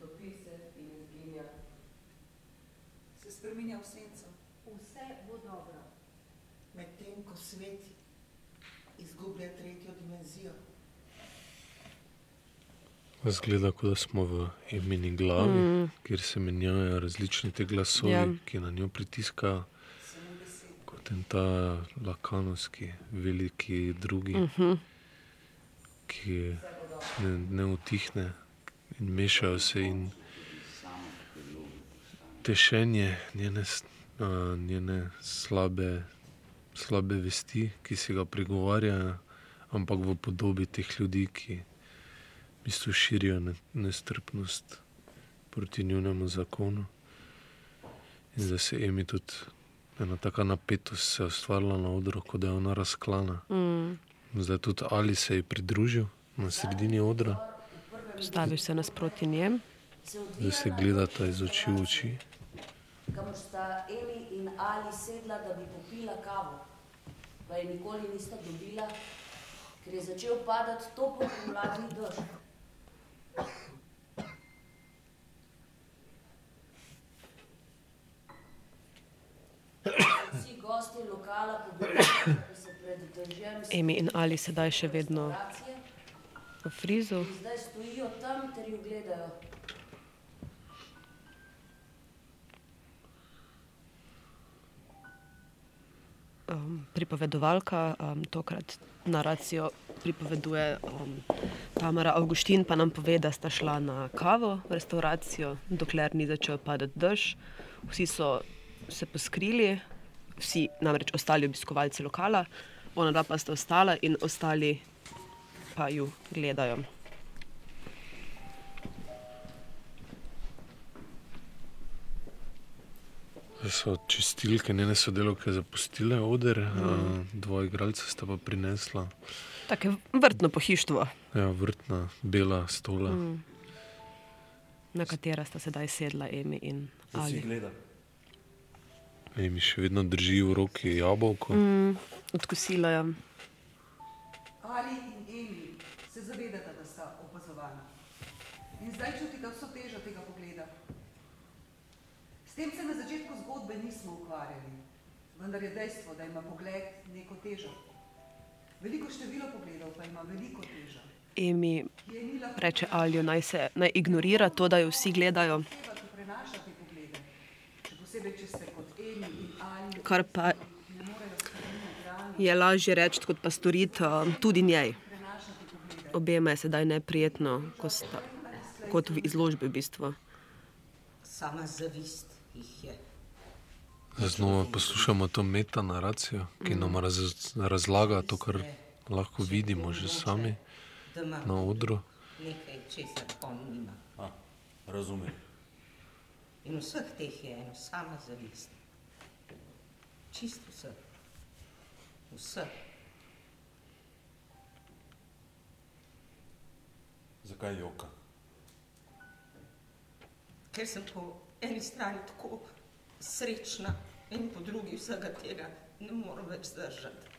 Topi se in izginja. Se spreminja v senco. Vse bo dobro. Medtem ko svet izgublja tretjo dimenzijo. Zgleda, kot da smo v imeni glavi, Mm. mm. kjer se menjajo različni te glasovi, Ja. ja. ki na njo pritiskajo. Kot en ta lakanovski, veliki drugi, Uh -huh. ki ne, ne utihne in mešajo se in tešenje njene, a, njene slabe, slabe vesti, ki si ga pregovarjajo, ampak v podobi teh ljudi, ki v bistvu širijo ne, nestrpnost proti njunemu zakonu. In da se Emi tudi ena taka napetost se je ustvarila na odru, kot da je ona razklana. Mm. Zdaj tudi Ali se je pridružil na sredini odra, Postavil se nasproti njem. zdaj se gledata iz oči v oči. Kamor sta Emi in Ali sedla, da bi popila kavo. Pa je nikoli nista dobila, ker je začel padati topel pomladni dež. Vsi gosti lokala pobegli, da se pred dežjem Emi in Ali sedaj še vedno v frizu. zdaj stojijo tam ter jo gledajo. Um, pripovedovalka, um, tokrat naracijo pripoveduje um, Tamara Avguštin, pa nam pove, da sta šla na kavo v restauracijo, dokler ni začel padati dež. Vsi so se poskrili, vsi namreč ostali obiskovalci lokala, ona pa sta ostala in ostali pa ju gledajo. So čistilke, njene sodelavke zapustile oder, Mm. dva igralca sta pa prinesla Tako vrtno pohištvo, ja, vrtna, bela stola. Mm. na katera sta sedaj sedla Emi in Ali. Emi še vedno drži v roki jabolko. Mm, odkosila je. Ali in Emi se zavedata, da sta opazovana. In zdaj čutita vso težo tega tem se na začetku zgodbe nismo ukvarjali, vendar je dejstvo, da ima pogled neko težo. Veliko število pogledov pa ima veliko težo. Emi reče Alju, naj, se, naj ignorira to, da jo vsi gledajo. kot. Kar pa je lažje reči, kot pa storiti um, tudi njej. Obema je sedaj neprijetno, ko sta, kot v izložbi v bistvu. Sama zavist jih je. Znova poslušamo to metanaracijo, ki nam raz, razlaga to, kar lahko vidimo že sami na odru. nekaj, česar on nima. A, razumem. In vseh teh je eno sama zavist. Čisto vseh. Vseh. Zakaj joka? Ker sem po eni strani tako srečna in po drugi vsega tega ne morem več zdržati.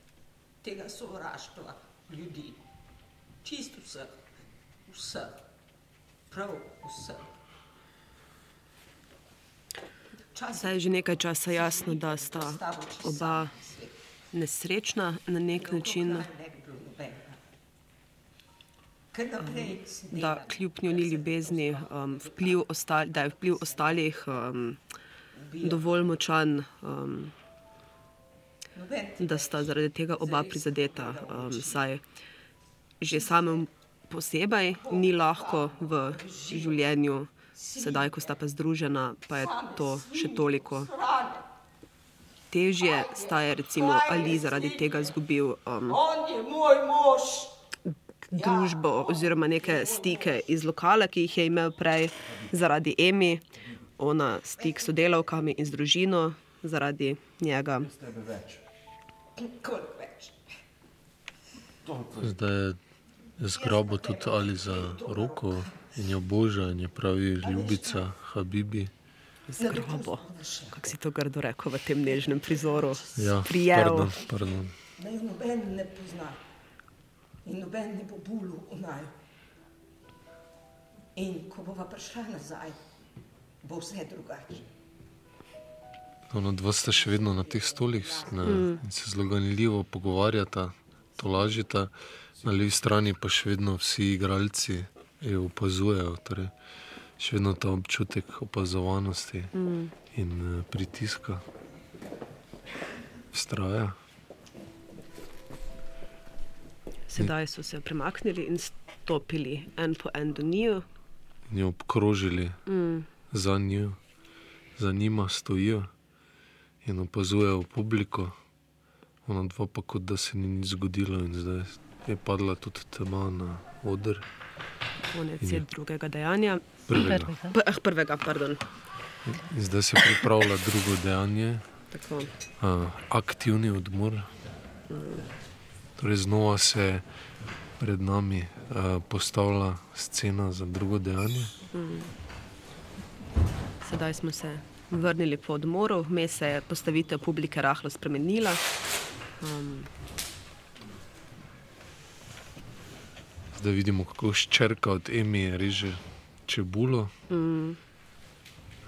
Tega sovraštva ljudi. Čisto vseh. Vseh. Prav vseh. Zdaj je že nekaj časa jasno, da sta oba nesrečna na nek način, Ne bi bilo nobenega. Ker naprej da kljub njuni ljubezni um, vpliv ostal, da je vpliv ostalih um, dovolj močan, um, da sta zaradi tega oba prizadeta. Um, saj že samem posebej ni lahko v življenju, sedaj, ko sta pa združena, pa je to še toliko. težje. Sta je recimo Ali zaradi tega izgubil um, On je moj mož. Družbo oziroma neke stike iz lokala, ki jih je imel prej zaradi Emi, ona stik s sodelavkami in z družino zaradi njega. Koliko več. Zdaj je zgrabo tudi ali za roko in jo boža in je pravi ljubica, Habibi. Zgrobo, kako si to grdo rekel v tem nežnem prizoru. Ja, Prijel. pardon, pardon. Da jo noben ne pozna. In noben ne bo bulu v naju. In ko bova prišla nazaj, bo vse drugače. Ono dva sta še vedno na teh stolih ne, Mm. in se zelo ganljivo pogovarjata, to lažita. Na levi strani pa še vedno vsi igralci jo opazujejo. Torej, še vedno ta občutek opazovanosti Mm. in eh, pritiska vztraja. Sedaj so se premaknili in stopili en po en do njiju. In jo obkrožili Mm. za njo, za njima stojijo in opazujejo publiko. Ona dva pa kot da se ni nič zgodilo in zdaj je padla tudi tema na oder. Konec je drugega dejanja. Prvega. P eh, prvega, pardon. In zdaj se pripravlja drugo dejanje, Tako. uh, aktivni odmor. Torej, znova se pred nami uh, postavlja scena za drugo dejanje. Mm. Sedaj smo se vrnili po odmoru, vmes se je postavitev publike rahlo spremenila. Um, Zdaj vidimo, kako ščerka od Emi reže čebulo. mm,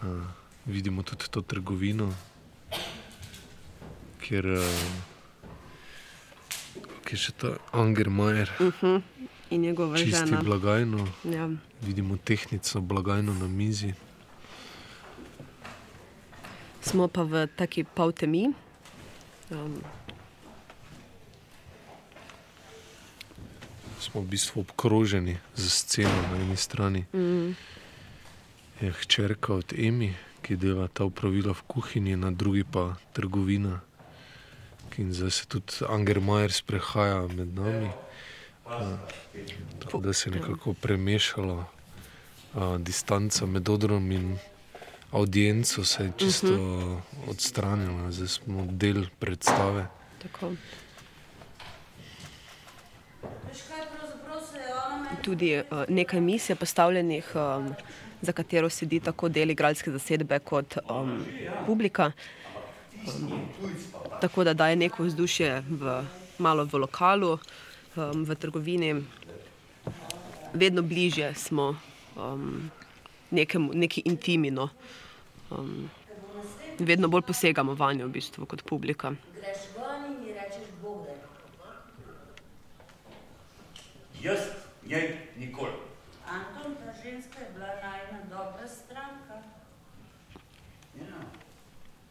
Uh, vidimo tudi to trgovino, kjer, uh, kjer še ta Angermajer uh -huh. In njegova čisti žena. blagajno. Ja. Vidimo tehnično blagajno na mizi. Smo pa v taki poltemi. Um, Smo v bistvu obkroženi z sceno na eni strani. mm, Je hčerka od Emi, ki dela ta upravila v kuhinji, na drugi pa trgovina. In zdaj se tudi Angermajer sprehaja med nami. Uh, tako da se je nekako premešala uh, distanca med odrom in audienco, se je čisto uh, odstranila, zdaj smo del predstave. tako. Tudi uh, nekaj mis je postavljenih, um, za katero sedi tako del igralske zasedbe kot um, publika. Um, tako da daje neko vzdušje v, malo v lokalu, um, v trgovini. Vedno bližje smo um, nekemu, neki intimino. Um, vedno bolj posegamo vanjo v bistvu kot publika. Jaz Njej nikoli. Anton, ta ženska je bila najna dobra stranka. Ja,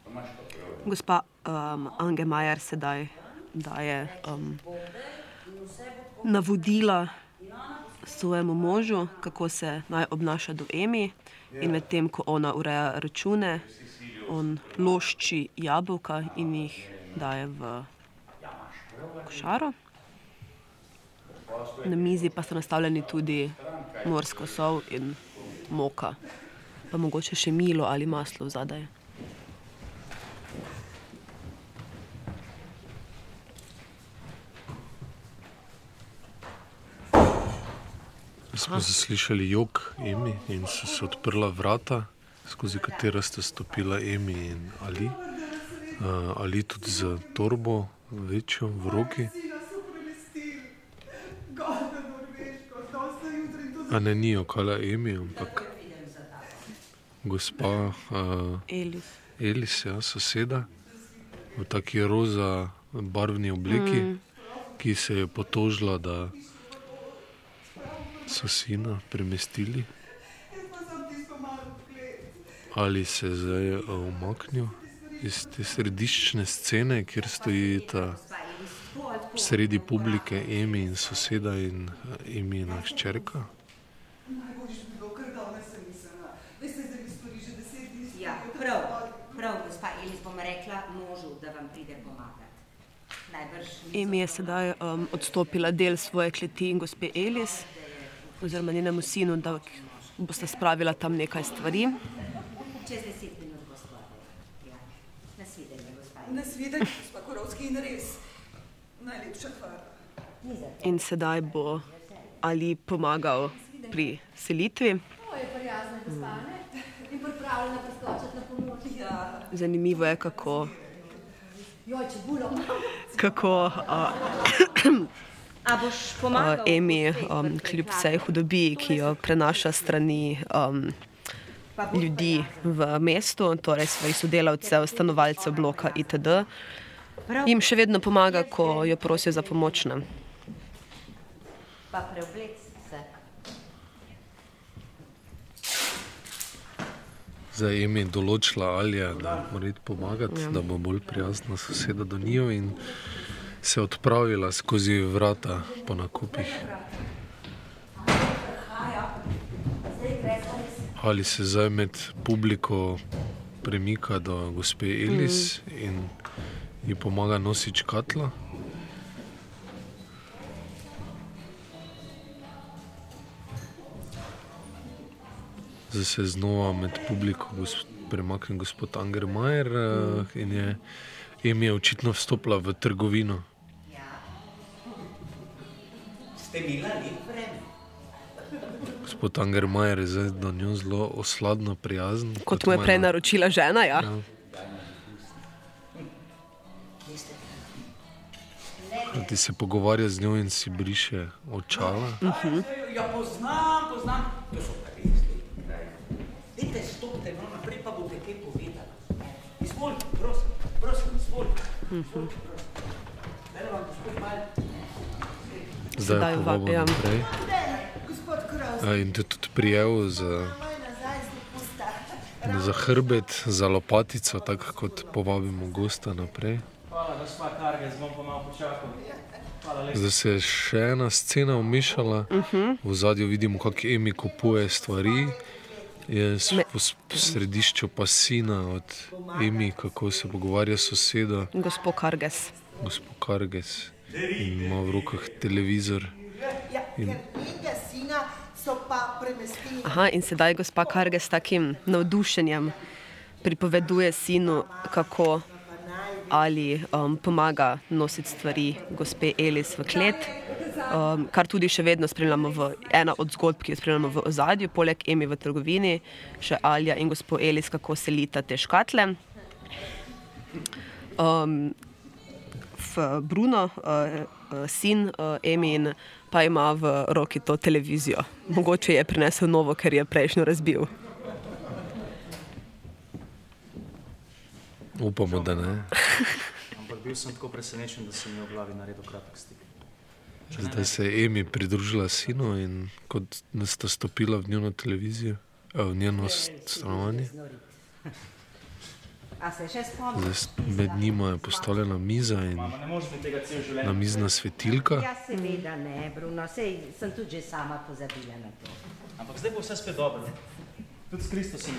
pa imaš to. Gospa um, Ange Majer sedaj daje um, navodila svojemu možu, kako se naj obnaša do Emi, in medtem ko ona ureja račune, on lošči jabolka in jih daje v košaro. Na mizi pa so nastavljeni tudi morsko sol in moka, pa mogoče še milo ali maslo zadaj. Smo zaslišali jok Emi in so se odprla vrata, skozi katera sta stopila Emi in Ali. Uh, Ali tudi z torbo, večjo v roki. A ne ni okala Emi, ampak gospa uh, Elis. Elis, ja, soseda, v taki roza barvni obliki, Mm. ki se je potožila, da so sina premestili. Ali se je zdaj uh, umaknil iz te središčne scene, kjer stoji ta sredi publike Emi in soseda in uh, Emina hčerka. Ja, prav, prav, gospa Elis, bom rekla možu, da vam pride pomagat. Najbrž niso Emi je sedaj um, odstopila del svoje kleti in gospe Elis, oziroma njenemu sinu, da boste spravila tam nekaj stvari. čez deset minut gospode. Ja. Nasvidenje, gospa. Nasvidenje, gospa Korovski, in res. Najlepša hvala. In sedaj bo Ali pomagal pri selitvi. To je prijazna gospa, ne? In pripravljena priskočiti na pomoč. Ja. Zanimivo je, kako, Joj, čebulo. kako uh, Pomagal? Emi, um, kljub vsej hudobiji, ki jo prenaša strani um, ljudi v mestu, torej svojih sodelavcev, stanovalcev bloka itd., jim še vedno pomaga, ko jo prosijo za pomoč. Ne? Pa preoblec se. Zdaj je imi določila Alija, da mora iti pomagati, Ja. ja. da bo bolj prijazna soseda do njo in se odpravila skozi vrata po nakupih. Ali se zdaj med publiko premika do gospe Elis mm. in ji pomaga nositi škatlo. Zdaj se znova med publiko gos- premaknil gospod Anger Majer mm. in je je očitno vstopila v trgovino. Ste milali? Gospod Anger Majer je zdaj do njo zelo osladno prijazen. Kot mu je prej naročila žena. Ja. Ja. Ti se pogovarja z njo in si briše očala. Ja, poznam, poznam. To so res lepi kraji. Dajte, stopite no naprej, pa boste kaj povedali. Izvolite, prosim, prosim, izvolite. Izvolite, prosim. Zdaj vam gospod malo. Zdaj Sedaj je va- povabim ja. In te tudi prijel za, moj nazaj z dopusta. za hrbet, za lopatico, tako kot povabimo gosta naprej. Hvala, gospa Karges, bom pa malo počakal. Zdaj se je še ena scena umešala. Uh -huh. V zadju vidimo, kako Emi kupuje stvari. S- v središču pa sina od Emi, kako se pogovarja s sosedo, Gospod Karges. gospod Karges. In ima v rokah televizor. In-. Aha, in sedaj gospa Karges s takim navdušenjem pripoveduje sinu, kako ali um, pomaga nositi stvari gospe Elis v klet, um, kar tudi še vedno spremljamo v ena od zgodb, ki jo spremljamo v ozadju, poleg Emi v trgovini, še Alja in gospod Elis, kako selita te škatle. Um, v Bruno, uh, uh, sin uh, Emin, pa ima v roki to televizijo. Mogoče je prinesel novo, ker je prejšnjo razbil. Upamo, da ne. Ampak bil sem tako presenečen, da sem mi v glavi naredil kratek stik. Zdaj se je Emi pridružila sinu in kot da sta stopila v njeno televizijo, eh, v njeno stanovanje. A se še Zdaj spomniš? s- med njima je postavljena miza in Mama, ne moreš biti tega cel življenje. namizna svetilka. Ja, seveda ne, Bruno, sej sem tudi že sama pozabila na to. Ampak zdaj bo vse spet dobro.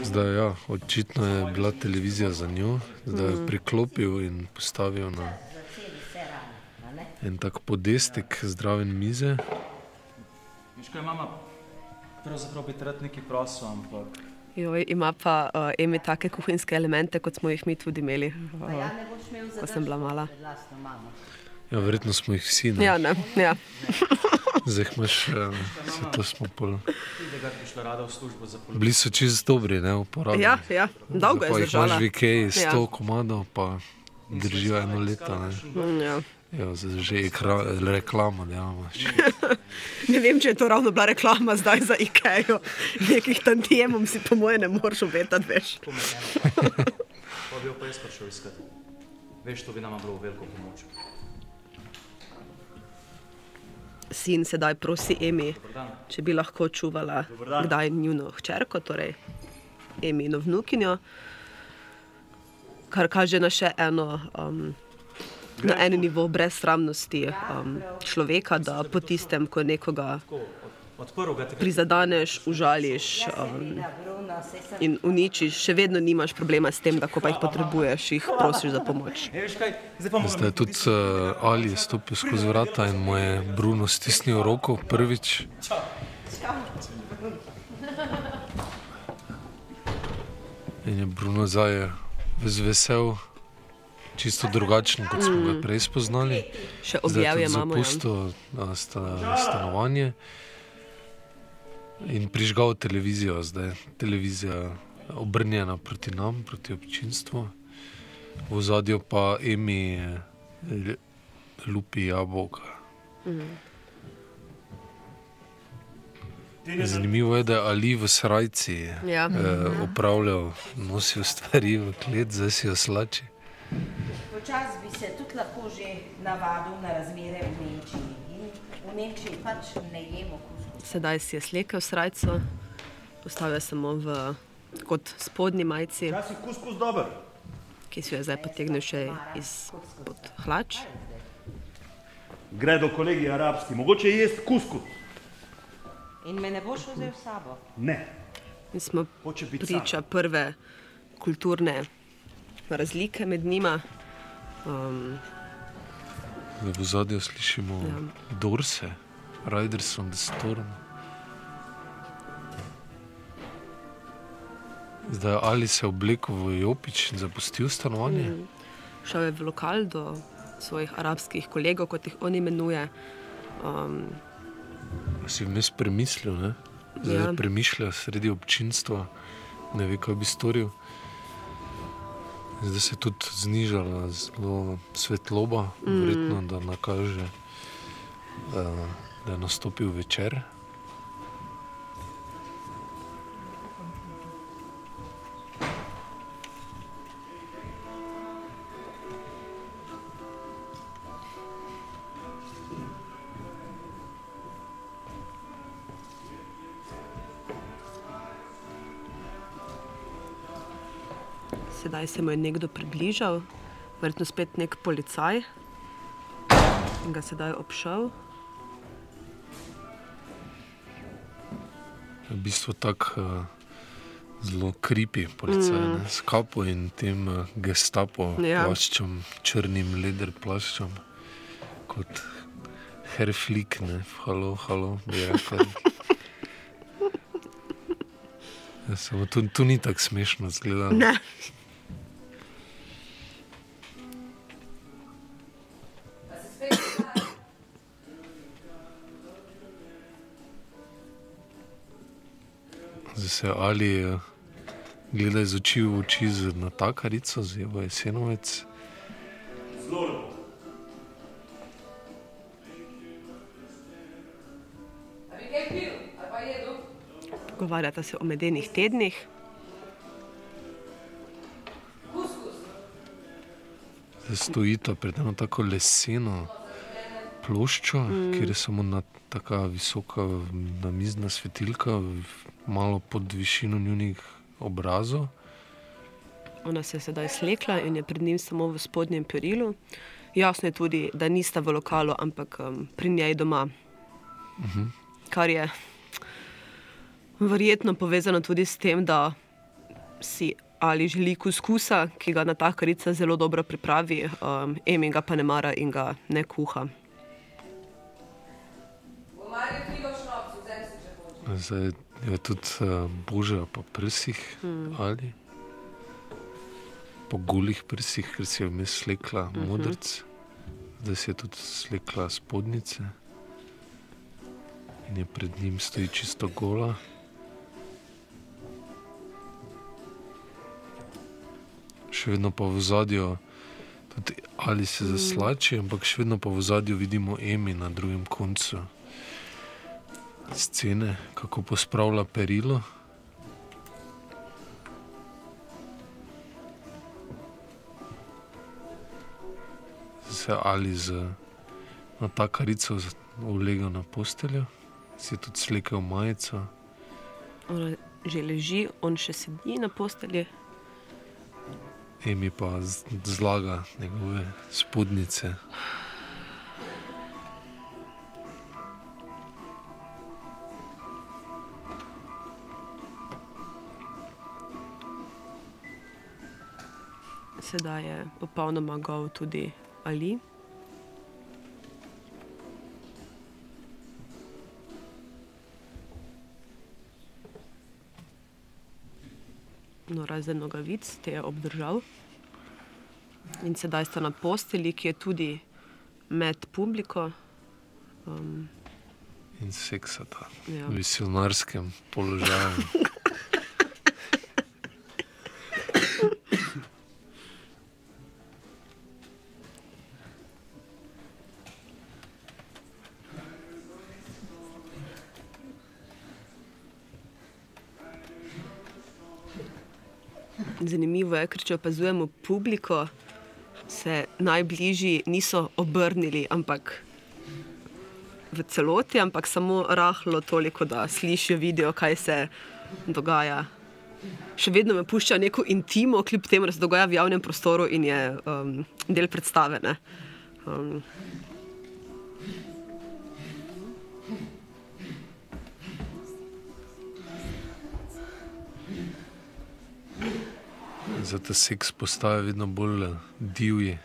Zdaj, ja, očitno je bila televizija za njo, zdaj je Mhm. priklopil in postavil na en tak podestek zdraven mize. Veš kaj, mama, pravzaprav bi rad nekaj prosil, ampak Joj, ima pa uh, Emi take kuhinjske elemente, kot smo jih mi tudi imeli, Pa ja, ko sem bila mala. Ja, verjetno smo jih vsi. Ne? Ja, ne, ja. Zdaj imaš, eh, se to smo pol. tudi da bi šla rada v službo za policijo. Bili so čist dobri, ne uporabni. Ja, ja, dolgo je zdržala. imaš v Ikeji Ja. 100 komadov, pa držijo eno leto. Ne? Mm, ja. Ja, zdaj že je reklama. Ne vem, če je to ravno bila reklama zdaj za IKEA. Nekih tantijemov si po moje ne moreš obetati več. Pa bi jo pa jaz prišel iskati. Veš, to bi nama bilo veliko pomoč. Sin sedaj prosi Emi, če bi lahko čuvala kdaj njuno hčerko, torej Emino vnukinjo, kar kaže na še eno. Um, Na enem nivoju brezsramnosti um, človeka, da po tistem, ko nekoga prizadeneš, užališ um, in uničiš, še vedno nimaš problema s tem, da ko pa jih potrebuješ, jih prosiš za pomoč. Zdaj tudi uh, Ali je stopil skozi vrata in mu je Bruno stisnil roko prvič. In je Bruno zdaj ves vesel, čisto drugačen, kot smo ga Mm. prej spoznali. Še tudi mamo, ja. A, sta, stanovanje in prižgal televizijo, zdaj televizija obrnjena proti nam, proti občinstvu. V zadju pa Emi eh, lupi jabolka. Mhm. Zanimivo je, da je Ali v srajci Ja. eh, opravljal, nosil stvari v klet, zdaj si jo slači. Počasi bi se tudi lahko že navadil na razmere v Nemčiji. In v Nemčiji pač ne jemo kuskusa. Sedaj si je slekel srajco, postavil je samo v kot spodnji majici, Včasih kuskus dober. ki si jo je zdaj potegnil še izpod hlač. Gre do kolegi arabski, mogoče jesti kuskus. In me ne boš vzel s sabo. Ne. In smo priča prve kulturne razlike med njima. Um, v zadju slišimo Ja. Dorse, Riders on the Storm. Zdaj je Ali se oblekel v Jopič in zapustil stanovanje. Mm. Šel je v lokal do svojih arabskih kolegov, kot jih on imenuje. Um, Si vmes premislil, ne? Zdaj Ja. ja. premišlja sredi občinstva, ne ve, kaj bi storil. Zdaj se je tudi znižala zelo svetloba, Mm. verjetno, da nakaže, uh, da je nastopil večer. Sedaj se mu je nekdo približal, verjetno spet nek policaj, in ga sedaj obšel. V bistvu tako uh, zelo kripi policaj, Mm. mm. s kapo in tem uh, gestapo Ja. plaščem, črnim leder plaščem, kot herflik, ne, halo, halo, bi rekel. Ja, samo tu, tu ni tako smešno zgleda. Ne. Zdaj se ali eh, gleda iz oči v oči z natakarico, z Evo Jesenovec. Pogovarjata se o medenih tednih. Zdaj stojita pred eno tako leseno ploščo, Mm. mm. kjer je samo na tako visoka namizna svetilka, malo pod višino njunih obrazov. Ona se je sedaj slekla in je pred njim samo v spodnjem perilu. Jasno je tudi, da nista v lokalu, ampak um, pri njej doma, Mhm. kar je verjetno povezano tudi s tem, da si ali želi kuskusa, ki ga natakarica zelo dobro pripravi, um, Emi ga pa ne mara in ga ne kuha. Zdaj je tudi uh, božja po prsih Mm. mm. ali po golih prsih, ker si je vmes slekla mm -hmm. modrc, zdaj si je tudi slekla spodnjice in je pred njim stoji čisto gola. Še vedno pa v zadju, tudi ali se zaslači, ampak še vedno pa v zadju vidimo Emi na drugem koncu scene, kako pospravlja perilo. Se ali z natakarico ulegel na posteljo, si je tudi slekel majico. Ona že leži, on še sedi na postelji. Emi pa zlaga njegove spodnjice. Sedaj je popolnoma gol tudi Ali. No, razen nogavic, te je obdržal. In sedaj sta na posteli, ki je tudi med publiko. Um, In seksata Ja. v misionarskem položaju. Zanimivo je, ker če opazujemo publiko, se najbližji niso obrnili, ampak v celoti, ampak samo rahlo toliko, da slišijo, vidijo, kaj se dogaja. Še vedno me pušča neko intimo, kljub temu, da se dogaja v javnem prostoru in je um, del predstave. ne. Um, Zato seks postaja vedno bolj eh, divji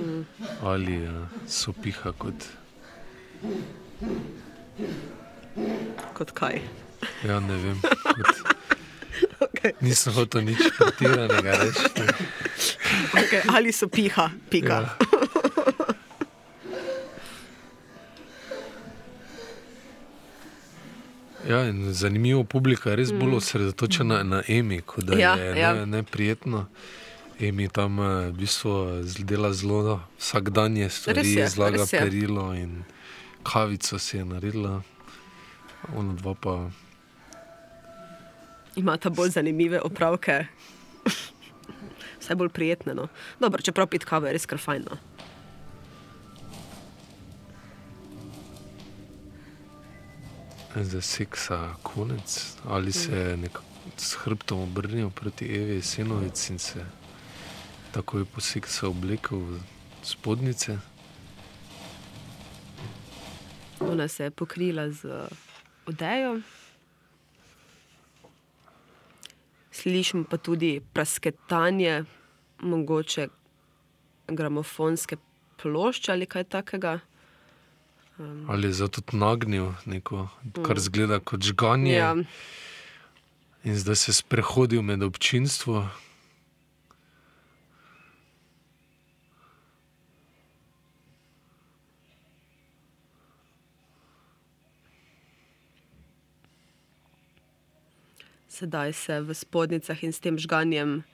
Mm. ali eh, so piha kot. Kot kaj? Ja, ne vem. Kot... Okay. Nisem hotel nič pretiranega reči. okay, ali so piha, pika. Ja. Ja, zanimivo, publika je res bolj Mm. osredotočena na Emi, kot da Ja, je ja. ne, neprijetno. Emi tam eh, v bistvu z- dela zelo vsakdanje stvari, Res je, zlaga res je. perilo in kavico si je naredila. Ona dva pa Imata bolj zanimive opravke. Vse bolj prijetne. No. Dobro, čeprav pit kavo je res kar fajn. Za seksa konec, ali se je nekako s hrbtom obrnil proti Evi Senovic in se takoj po seksu oblekel v spodnjice. Ona se je pokrila z odejo. Slišimo pa tudi prasketanje, mogoče gramofonske plošče ali kaj takega. Um, Ali je zato tudi nagnil neko, kar Mm. zgleda kot žganje. Ja. In zdaj se je sprehodil med občinstvo. sedaj se v spodnjicah in s tem žganjem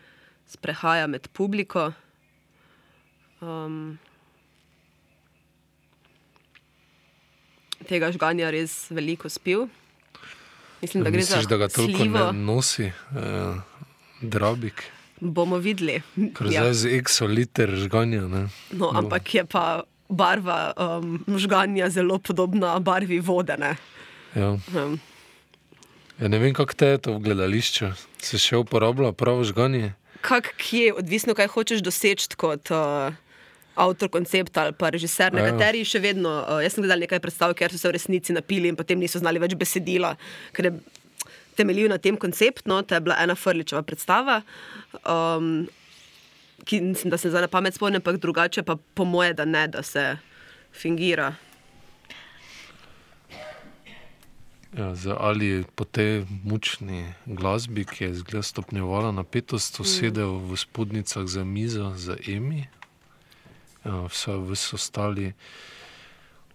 sprehaja med publiko. Um, tega žganja res veliko spil. Mislim, da gre Misliš, da ga toliko slivo. ne nosi, eh, drabik. Bomo videli. Ker Ja. zdaj z exoliter žganja. Ne? No, ampak je pa barva um, žganja zelo podobna barvi vode. Ne? Ja. Um, Ja, ne vem, kako te je to v gledališču. Se še uporablja pravo žganje? kak kje, odvisno, kaj hočeš doseči kot uh, avtor koncepta ali pa režiser. Ja. Nekateri še vedno, uh, jaz sem gledal nekaj predstav, ker so se v resnici napili in potem niso znali več besedila, ker je temeljil na tem konceptu. No, to je bila ena Frličeva predstava. Um, Ki mislim, da se zdaj na pamet spomnim, ampak drugače pa po moje, da ne, da se fingira. Ja, za ali po tej mučni glasbi, ki je zgleda stopnjevala napetost, usedel v spodnicah za mizo, za Emi, vse vse ostali.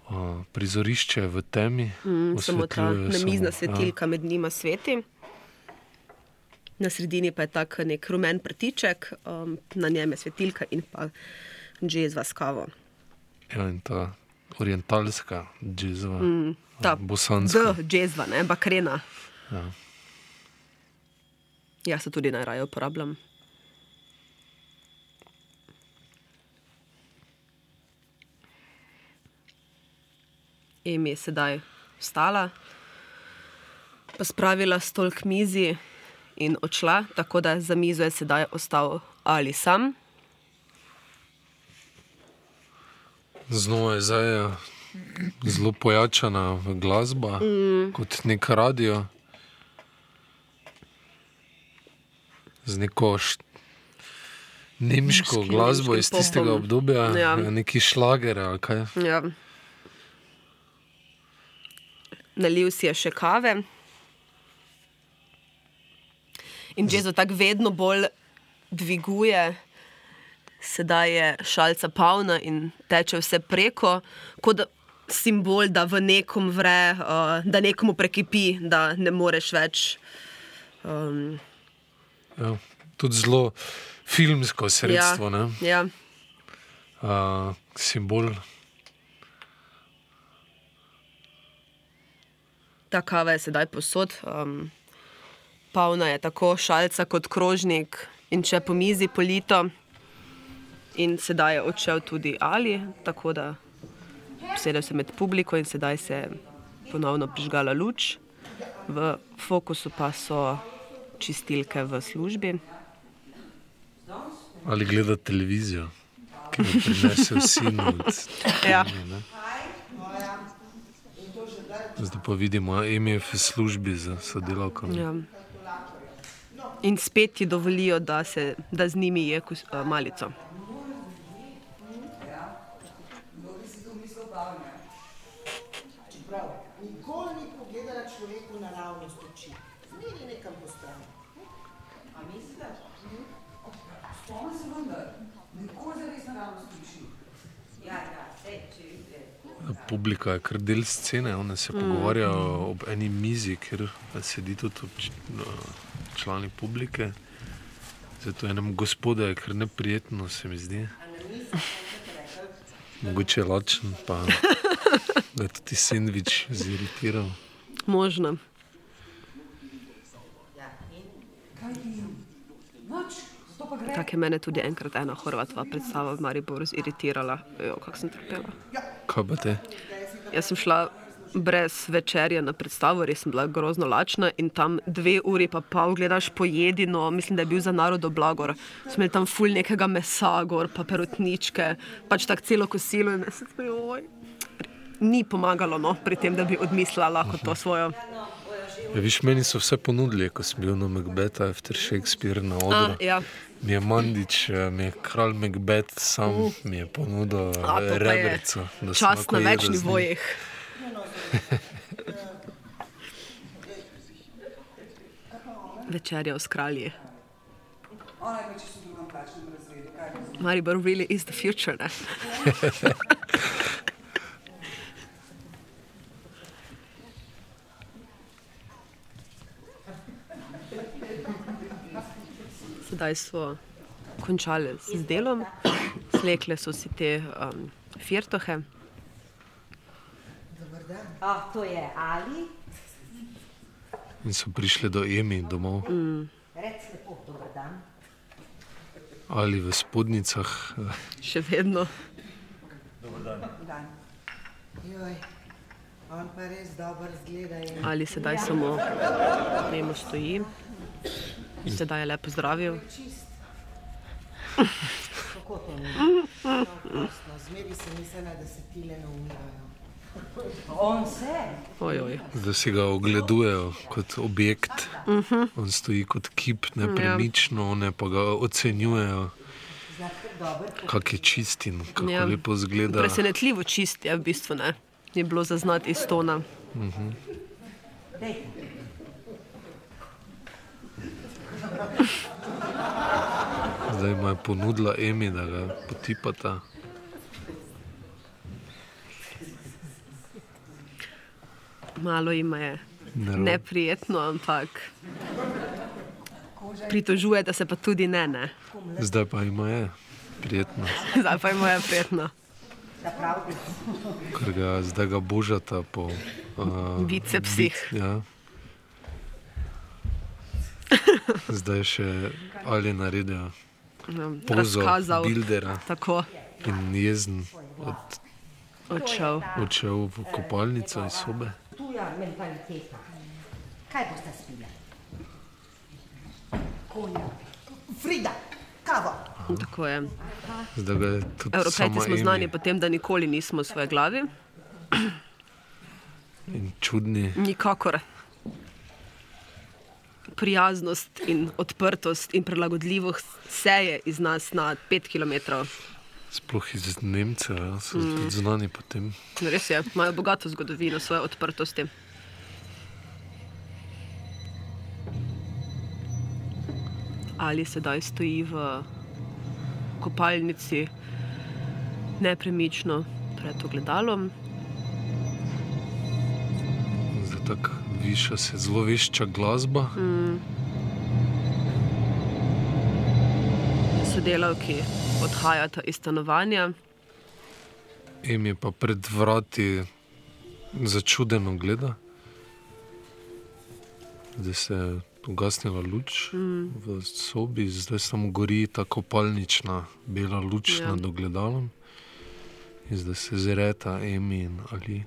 Uh, prizorišče v temi, Mm, samo ta namizna samo- svetilka med njima sveti. Na sredini pa je tak nek rumen prtiček, um, na njem je svetilka in pa džezva s kavo. Ja, in ta orientalska, džezva, Mm, ta bosanska. D, džezva, ne, bakrena. Ja. Jaz se tudi najraje uporabljam. Emi je sedaj vstala, pa spravila stol k mizi in odšla, tako da za mizo je sedaj ostal ali sam. Znova je zdaj eh, zelo pojačana glasba, Mm. kot nek radio. Z neko nemško Nemški- glasbo nemškim iz tistega popom. obdobja, Ja. ja. neki šlager ali kaj. Ja. Nalil si je še kave. In že za tako vedno bolj dviguje, sedaj je šalca polna in teče vse preko, kot simbol, da v nekom vre, uh, da nekomu prekipi, da ne moreš več. Um, Ja. Tudi zelo filmsko sredstvo, ja, ja. ja. uh, simbol. Ta kava je sedaj posod. Um, Pavna je tako šalca kot krožnik in če po mizi polito. In sedaj je odšel tudi Ali, tako da sedel sem med publiko in sedaj se je ponovno prižgala luč. V fokusu pa so čistilke v službi. Ali gleda televizijo, ki jo prinese sin od Ja. ne? Zdaj pa vidimo, ime je v službi za sodelavkami. Ja. In spet ti dovolijo, da, se, da z njimi je uh, malico. Kdo bi si to mislil, Pavlja? Čeprav nikoli ni pogledala človeku naravnost oči, zmeri nekam po strani. A misliš? Spomni se vendar, nikoli zares naravnost prišli. Ja, ja, sej, če vidite. Publika je kar del scene, oni se Mm. mm. pogovarjajo ob eni mizi, kjer sedi tudi no, člani publike. Zato enem gospodu je kar neprijetno, se mi zdi. Mogoče je lačen, pa da je tudi sendvič ziritiral. Možno. Tako je mene tudi enkrat ena Horvatova predstava v Mariboru ziritirala. Kako sem trpela. Kaj pa te? Jaz sem šla brez večerja na predstavo, res sem bila grozno lačna in tam dve uri pa pol gledaš pojedino, mislim, da je bil za narodo blagor. Smo imeli tam ful nekega mesa, gor pa perutničke, pač tako celo kosilo in jaz sem tako, joj. Ni pomagalo no, pri tem, da bi odmislila lahko to svojo. Ja, viš, meni so vse ponudili, ko sem bil na Macbethu, after Shakespeare na odru. A, ja. Mi je Mandič, eh, mi je kralj Macbeth sam Uh. mi je ponudil eh, sem čas na več nivojih. Večerja v skralji. Maribor really is the future. Ne? Sedaj so končali z delom, slekle so si te um, firtohe. Ah, to je Ali. In so prišli do Emi domov Mm. Rec lepo, dober dan. ali v spodnicah. Še vedno. Dober dan. Dan. Joj, Ali sedaj samo Nemo stoji in sedaj je lepo zdravil. Kako to ni? Zmeri se mislila, da se tile ne umirajo. On se? Ojoj. Da si ga ogledujejo kot objekt. Mhm. On stoji kot kip, nepremično, one pa ga ocenjujejo, kak je čist in kako Ja. lepo zgleda. Presenetljivo čist je v bistvu, ne? Je bilo zaznati iz tona. Mhm. Zdaj mu je ponudila Emi, da ga potipata. Malo jima je Nervo. neprijetno, ampak pritožuje, da se pa tudi ne. ne. Zdaj pa ima je prijetno, Zdaj pa jim je prijetno. ker ga zdaj ga božata po uh, Bicepsih. ja. Zdaj še ali naredijo Ja, pozo razkazal. bildera Tako. in jezen od, Odšel. odšel v kopalnico iz sobe. Tuja mentaliteta. Kaj boste spili? Konja. Frida, kavo. Tako je. Zdaj ga je tudi Evropejci sama smo Emi znani po tem, da nikoli nismo v svoji glavi. in čudni. Nikakor. Prijaznost in odprtost in prilagodljivost seje iz nas na 5 km. Sploh iz Nemcev, ja, so Mm. tudi znani po tem. Res je, imajo bogato zgodovino svoje odprtosti. Ali sedaj stoji v kopalnici nepremično pred ogledalom. Zdaj tako viša se zelo vešča glasba. Mm. Sodelavki odhajata iz stanovanja. Emi pa pred vrati začudeno gleda. Zdaj se je ugasnila luč Mm. v sobi, zdaj samo gori ta kopalnična bela luč ja. nad ogledalom. In zdaj se zreta Emi in Ali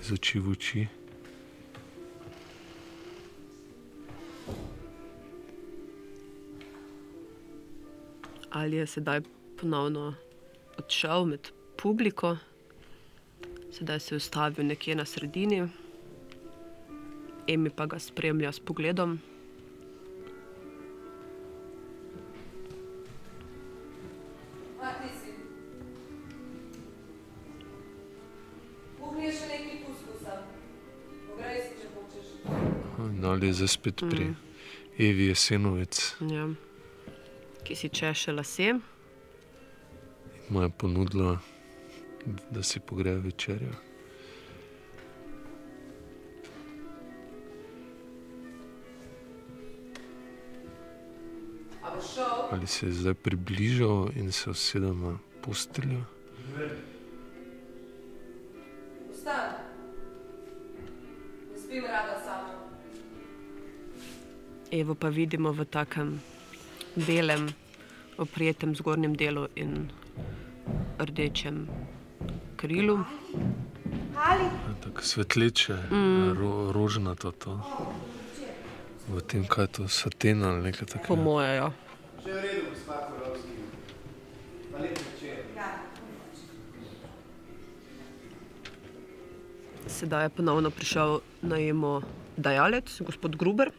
iz oči v oči. Ali je sedaj ponovno odšel med publiko, sedaj se je ustavil nekje na sredini, Emi pa ga spremlja s pogledom. Hočeš. In Ali je zdaj spet pri Mm. Evi Jesenovec, Ja. Ki si češe lase, mu je ponudila, da si pogreje večerjo. Ali se je zdaj približal in se usedel na posteljo. Vstan. Ne spim rada sama. Evo pa vidimo v takem belem, oprijetem zgornjem delu in rdečem krilu. Ali? Tako svetleče, Mm. ro, rožnato to. V tem, kaj je to, saten ali nekaj takega. Po moje, ja. Že v redu, gospa Korovski. Pa lep večer. Sedaj je ponovno prišel najemo dajalec, gospod Gruber.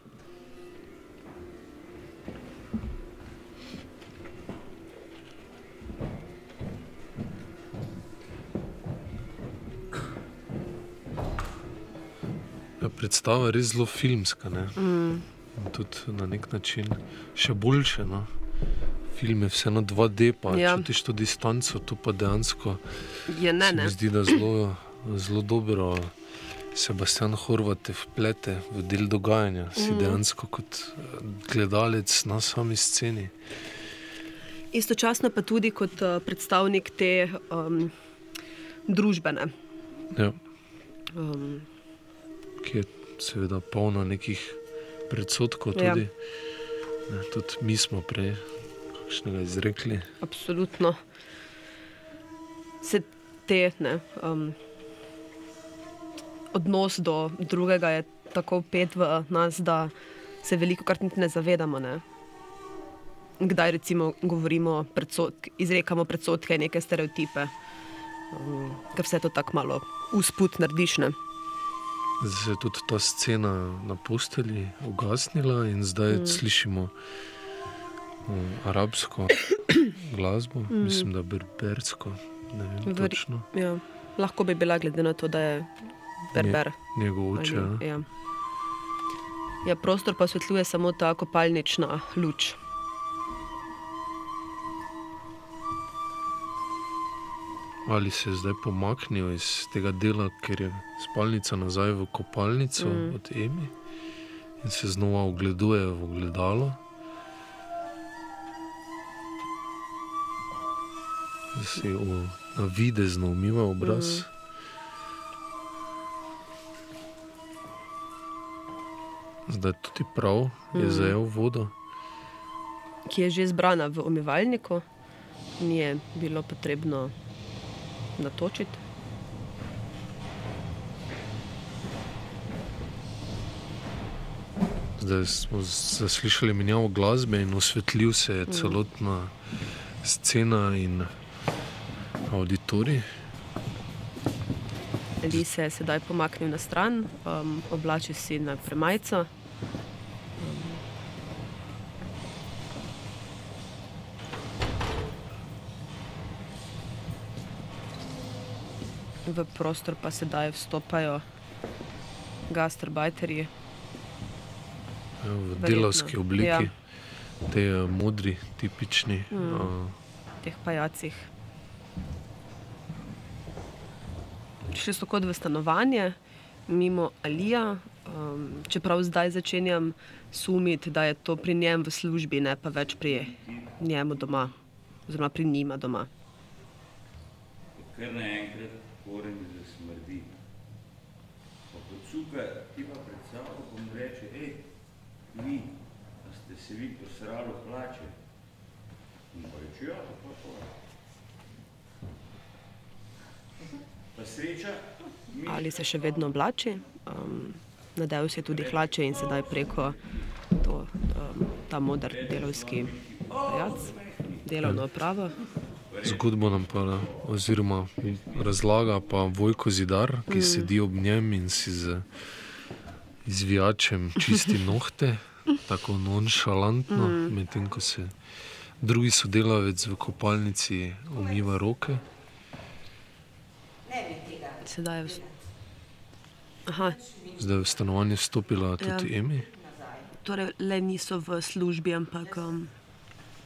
Predstava res zelo filmska. Ne? Mm. In Tudi na nek način še boljše. No? Film je vseeno 2D, pa Ja. čutiš to distanco, to pa dejansko Je ne, se ne. zdi, da zelo, zelo dobro. Sebastian Horvat te vplete v del dogajanja, si Mhm. dejansko kot eh, gledalec na sami sceni. Istočasno pa tudi kot uh, predstavnik te um, družbene. Ja. Um, seveda polna nekih predsotkov. Ja. Tudi, ne, tudi mi smo prej kakšnega izrekli. absolutno. se te, ne, um, odnos do drugega je tako pet v nas, da se veliko krat niti ne zavedamo. Ne. Kdaj recimo govorimo, predsodk, izrekamo predsodke, neke stereotipe, um, ker vse to tako malo usput narediš. Ne. Zdaj se je tudi ta scena na posteli ugasnila, in zdaj Mm. slišimo um, arabsko glasbo, Mm. mislim, da berbersko. Vem, točno. Ja, lahko bi bila, glede na to, da je berber. Nje- njegov oče, Ja. Ja, prostor pa osvetljuje samo ta kopalnična luč. Ali se je zdaj pomaknil iz tega dela, ker je spalnica nazaj v kopalnico Mm. od Emi in se znova ogleduje v ogledalo. Da si v, na videzno umiva obraz. Mm. Zdaj tudi prav je Mm. zajel vodo. ki je že zbrana v umivalniku, ni je bilo potrebno natočiti. Zdaj smo zaslišali menjavo glasbe in osvetlil se je Mm. celotna scena in auditorij. Eli se je sedaj pomaknil na stran, um, oblači si na premajco. V prostor pa sedaj vstopajo gastarbajterji. Ja, v delovski obliki, ja. te eh, modri, tipični. Mm. Mm. teh pajacih. Šli so kot v stanovanje, mimo Alija, um, čeprav zdaj začenjam sumiti, da je to pri njem v službi, ne pa več pri njemu doma, oziroma pri njima doma. Ker naenkrat koren zasmrdi. Pa pocuka, ti pa pred sabo bom reče, hej, vi, a ste se vi posrali v plače? In pa reče, ja, pa to. Pa sreča, mi Ali se še vedno oblači, um, nadejal si je tudi hlače in sedaj preko to, um, ta moder delovski pajac, delovno opravo. Zgodbo nam pa, oziroma razlaga pa Vojko Zidar, ki Mm. sedi ob njem in si z izvijačem čisti nohte, tako nonšalantno, Mm. medtem ko se drugi sodelavec v kopalnici umiva roke. Sedaj je v... Aha, Zdaj je v stanovanje vstopila tudi ja. Emi. torej le niso v službi, ampak um,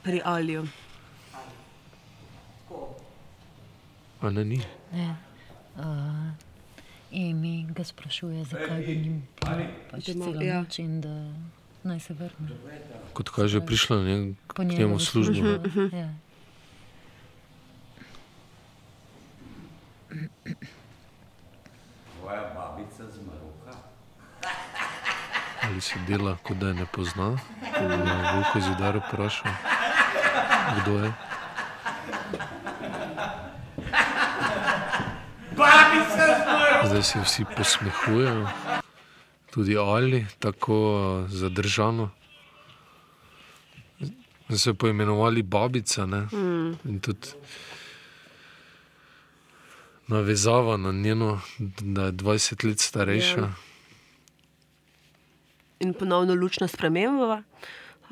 pri Aliju. A ne ni. Ne. Uh, Emi ga sprašuje, zakaj ga ni bilo pač celo ja. noč in da naj se vrne. Kot kaže, prišla je k njemu službo. službo, ne. ja. tvoja babica z Maroka. Ali se dela, kot da je ne pozna. Ko je Vojko Zidar vprašal, kdo je. Babica z Maroka! Zdaj se vsi posmehujejo, tudi Ali, tako uh, zadržano. Zdaj so jo poimenovali babica, ne? Mm. in tudi navezava na njeno, da je 20 let starejša. Ja. In ponovno lučna sprememba.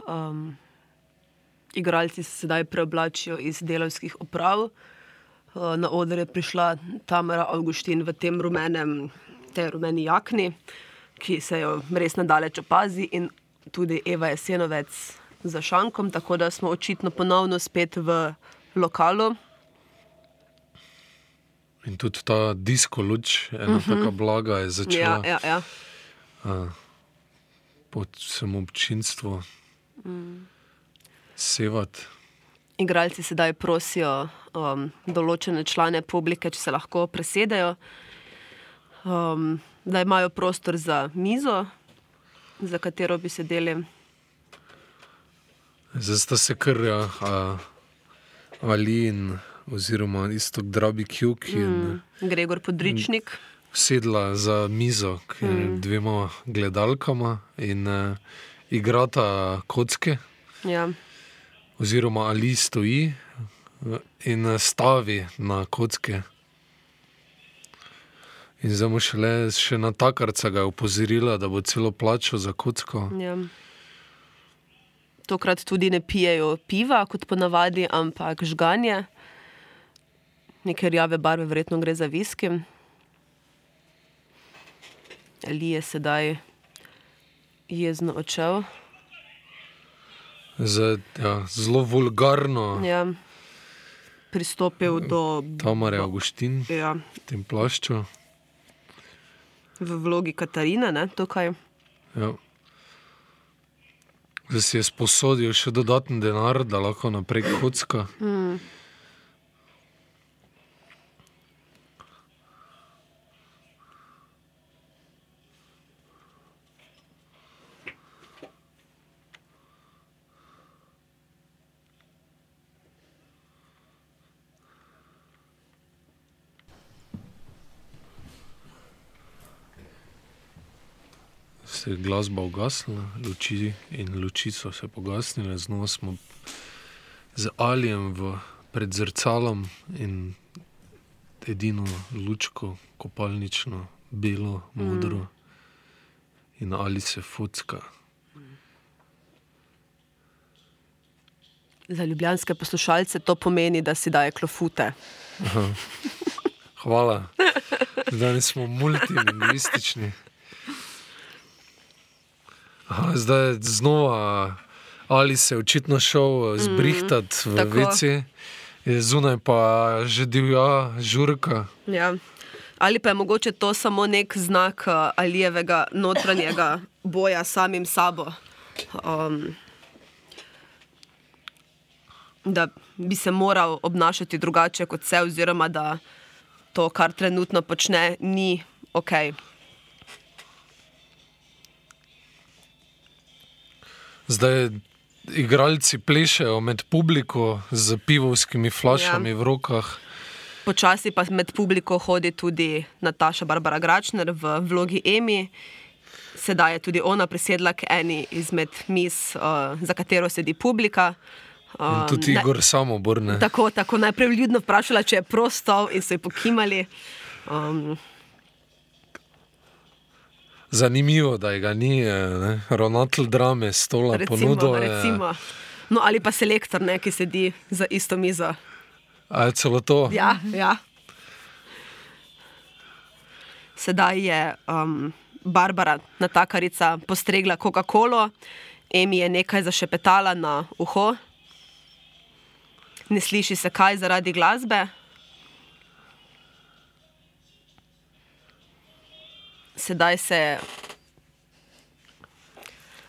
Um, igralci se sedaj preoblačijo iz delovskih oprav. Uh, na oder je prišla Tamara Augustin v tem rumenem, tej rumeni jakni, ki se jo res nadaleč opazi, in tudi Eva Jesenovec za šankom, tako da smo očitno ponovno spet v lokalu. In tudi ta disko luč, ena Mhm. uh -huh. tako blaga, je začela Ja, ja, ja. Uh, pod vsem občinstvu Mm. sevati. Igralci sedaj prosijo um, določene člane publike, če se lahko presedejo, um, da imajo prostor za mizo, za katero bi sedeli. Zdaj sta se kar ja, a, Ali in oziroma isto Drabi Kjuk in Mm. Gregor Podričnik. sedla za mizo k Mm. dvema gledalkama in uh, igrata kocke, Ja. Oziroma ali stoji in stavi na kocke. In zdaj mu šele še na takarca ga je opozorila, da bo celo plačal za kocko. Ja. Tokrat tudi ne pijejo piva, kot ponavadi, ampak žganje. Neke rjave barve, verjetno gre za viski. Ali je sedaj jezno odšel. Zdaj, ja, zelo vulgarno. Ja. Pristopil do Tamare Augustin Ja. v tem plašču. v vlogi Katarine, ne, tukaj. Ja. Zdaj si je sposodil še dodaten denar, da lahko naprej kocka. Mm. Se je glasba ugasnila, luči in luči so se pogasnile, znova smo z alijem v, pred zrcalom in edino lučko, kopalnično, belo, modro. Mm. In ali se fucka. Za ljubljanske poslušalce to pomeni, da si daje klofute. Aha. Hvala. Danes smo multilingvistični. Aha, zdaj je znova ali se je očitno šel zbrihtati v tako. VC, je zunaj pa že divja žurka. Ja. Ali pa je mogoče to samo nek znak uh, Alijevega notranjega boja samim sabo. Um, da bi se moral obnašati drugače kot vse, oziroma da to, kar trenutno počne, ni ok. Zdaj igralci plešejo med publiko z pivovskimi flašami Ja. v rokah. Počasi pa med publiko hodi tudi Nataša Barbara Gračner v vlogi Emi. Sedaj je tudi ona prisedla k eni izmed mis, uh, za katero sedi publika. In Um, tudi ne- Igor. Ne? Tako, tako najprej ljudno vprašala, če je prosto, in so ji pokimali. Um, Zanimivo, da ga ni, eh, ne? ravnatelj drame, stola recimo, ponudil. je- recimo. No, ali pa selektor, ne, ki sedi za isto mizo. A je celo to? Ja, ja. Sedaj je um, Barbara, natakarica, postregla Coca-Colo, Emi je nekaj zašepetala na uho, ne sliši se kaj zaradi glasbe. Sedaj se.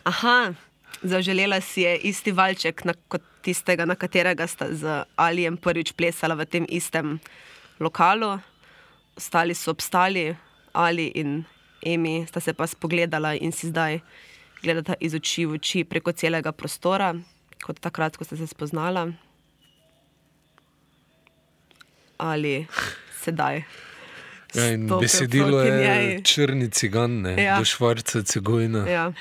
Aha, zaželela si je isti valček, na, kot tistega, na katerega sta z Alijem prvič plesala v tem istem lokalu. Ostali so obstali, Ali in Emi sta se pa spogledala in si zdaj gledata iz oči v oči preko celega prostora, kot takrat, ko sta se spoznala. Ali sedaj. Ja, in besedilo je črni cigan, ne, Ja. do švarca cigojna. Ja.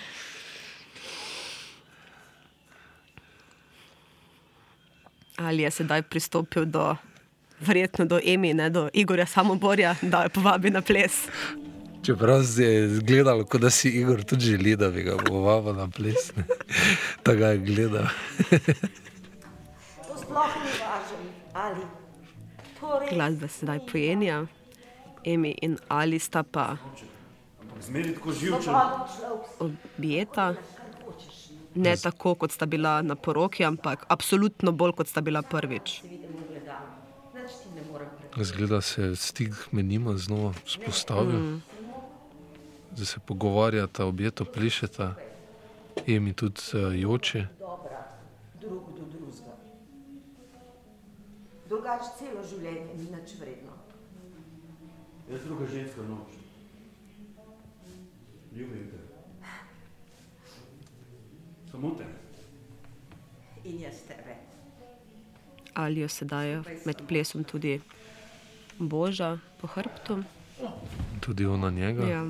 Ali je sedaj pristopil do, verjetno do Emi, ne do Igorja Samoborja, da jo povabi na ples. Čeprav je gledalo, kot da si Igor tudi želi, da bi ga povabil na ples. Tako je gledal. To sploh ni važno, ali. To res. Glasba se sedaj pojenja, Emi in Ali sta pa objeta. Ne tako, kot sta bila na poroki, ampak absolutno bolj, kot sta bila prvič. Zgleda se je stik med njima znova spostavil. Mm. Zdaj se pogovarjata, objeto plišeta, Emi tudi uh, joče. dobra, drug do drugega. Drugače celo življenje ni nič vredno. Jaz druga ženska noč. Ljubim te. Samo te. In jaz tebe. Ali jo sedaj med plesom tudi boža po hrbtu. Tudi ona njega. Ja.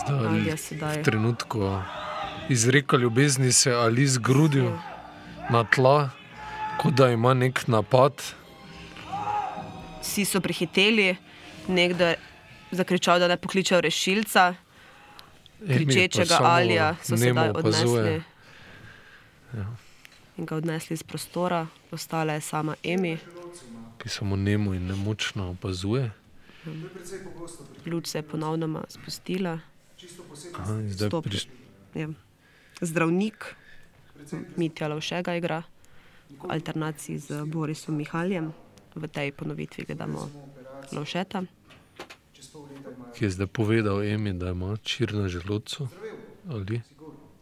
Zdaj, Ali je sedaj- v trenutku izreka ljubezni se ali zgrudil na tla, kot da ima nek napad. Vsi so prihiteli, nekdo je zakričal, da ne pokličejo rešilca, pa kričečega Alija so sedaj opazuje. odnesli. Ja. In ga odnesli iz prostora, ostala je sama Emi. Ki samo nemo in nemočno opazuje. Luč se je ponovno spustila. Aha, zdaj Stop- priš- ja. Zdravnik, Mitja Lovšega igra v alternaciji z Borisom Mihaljem. V tej ponovitvi gledamo Lovšeta. ki je zdaj povedal Emi, da ima čir na želodcu ali,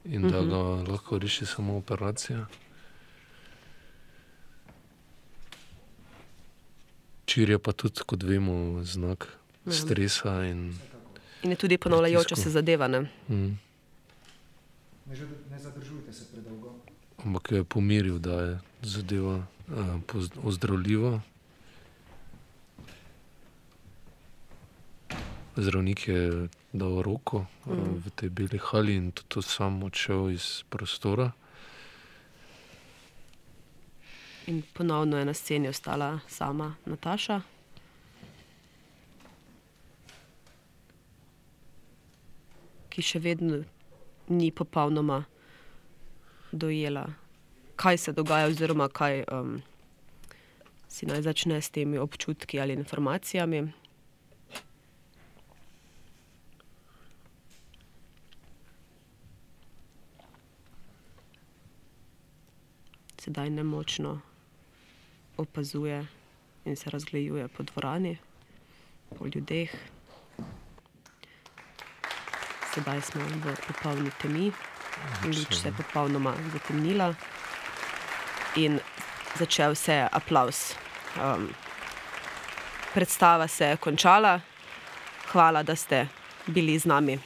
in da Mhm. ga lahko reši samo operacija. Čir je pa tudi, kot vemo, znak Ja. stresa in In je tudi ponavljajoča se zadeva. Ne? mm, Ne, ne zadržujte se predolgo. ampak je pomiril, da je zadeva uh, poz- ozdravljiva. Zdravnik je dal roko mm. Mhm. uh, v tej beli hali in tudi sam odšel iz prostora. In ponovno je na sceni ostala sama Nataša. Ki še vedno ni popolnoma dojela, kaj se dogaja, oziroma kaj um, si naj začne s temi občutki ali informacijami. Sedaj nemočno opazuje in se razglejuje po dvorani, po ljudeh. Sedaj smo v popolni temi, luč se je popolnoma zatemnila in začel se je aplaus. Um, predstava se je končala, hvala, da ste bili z nami.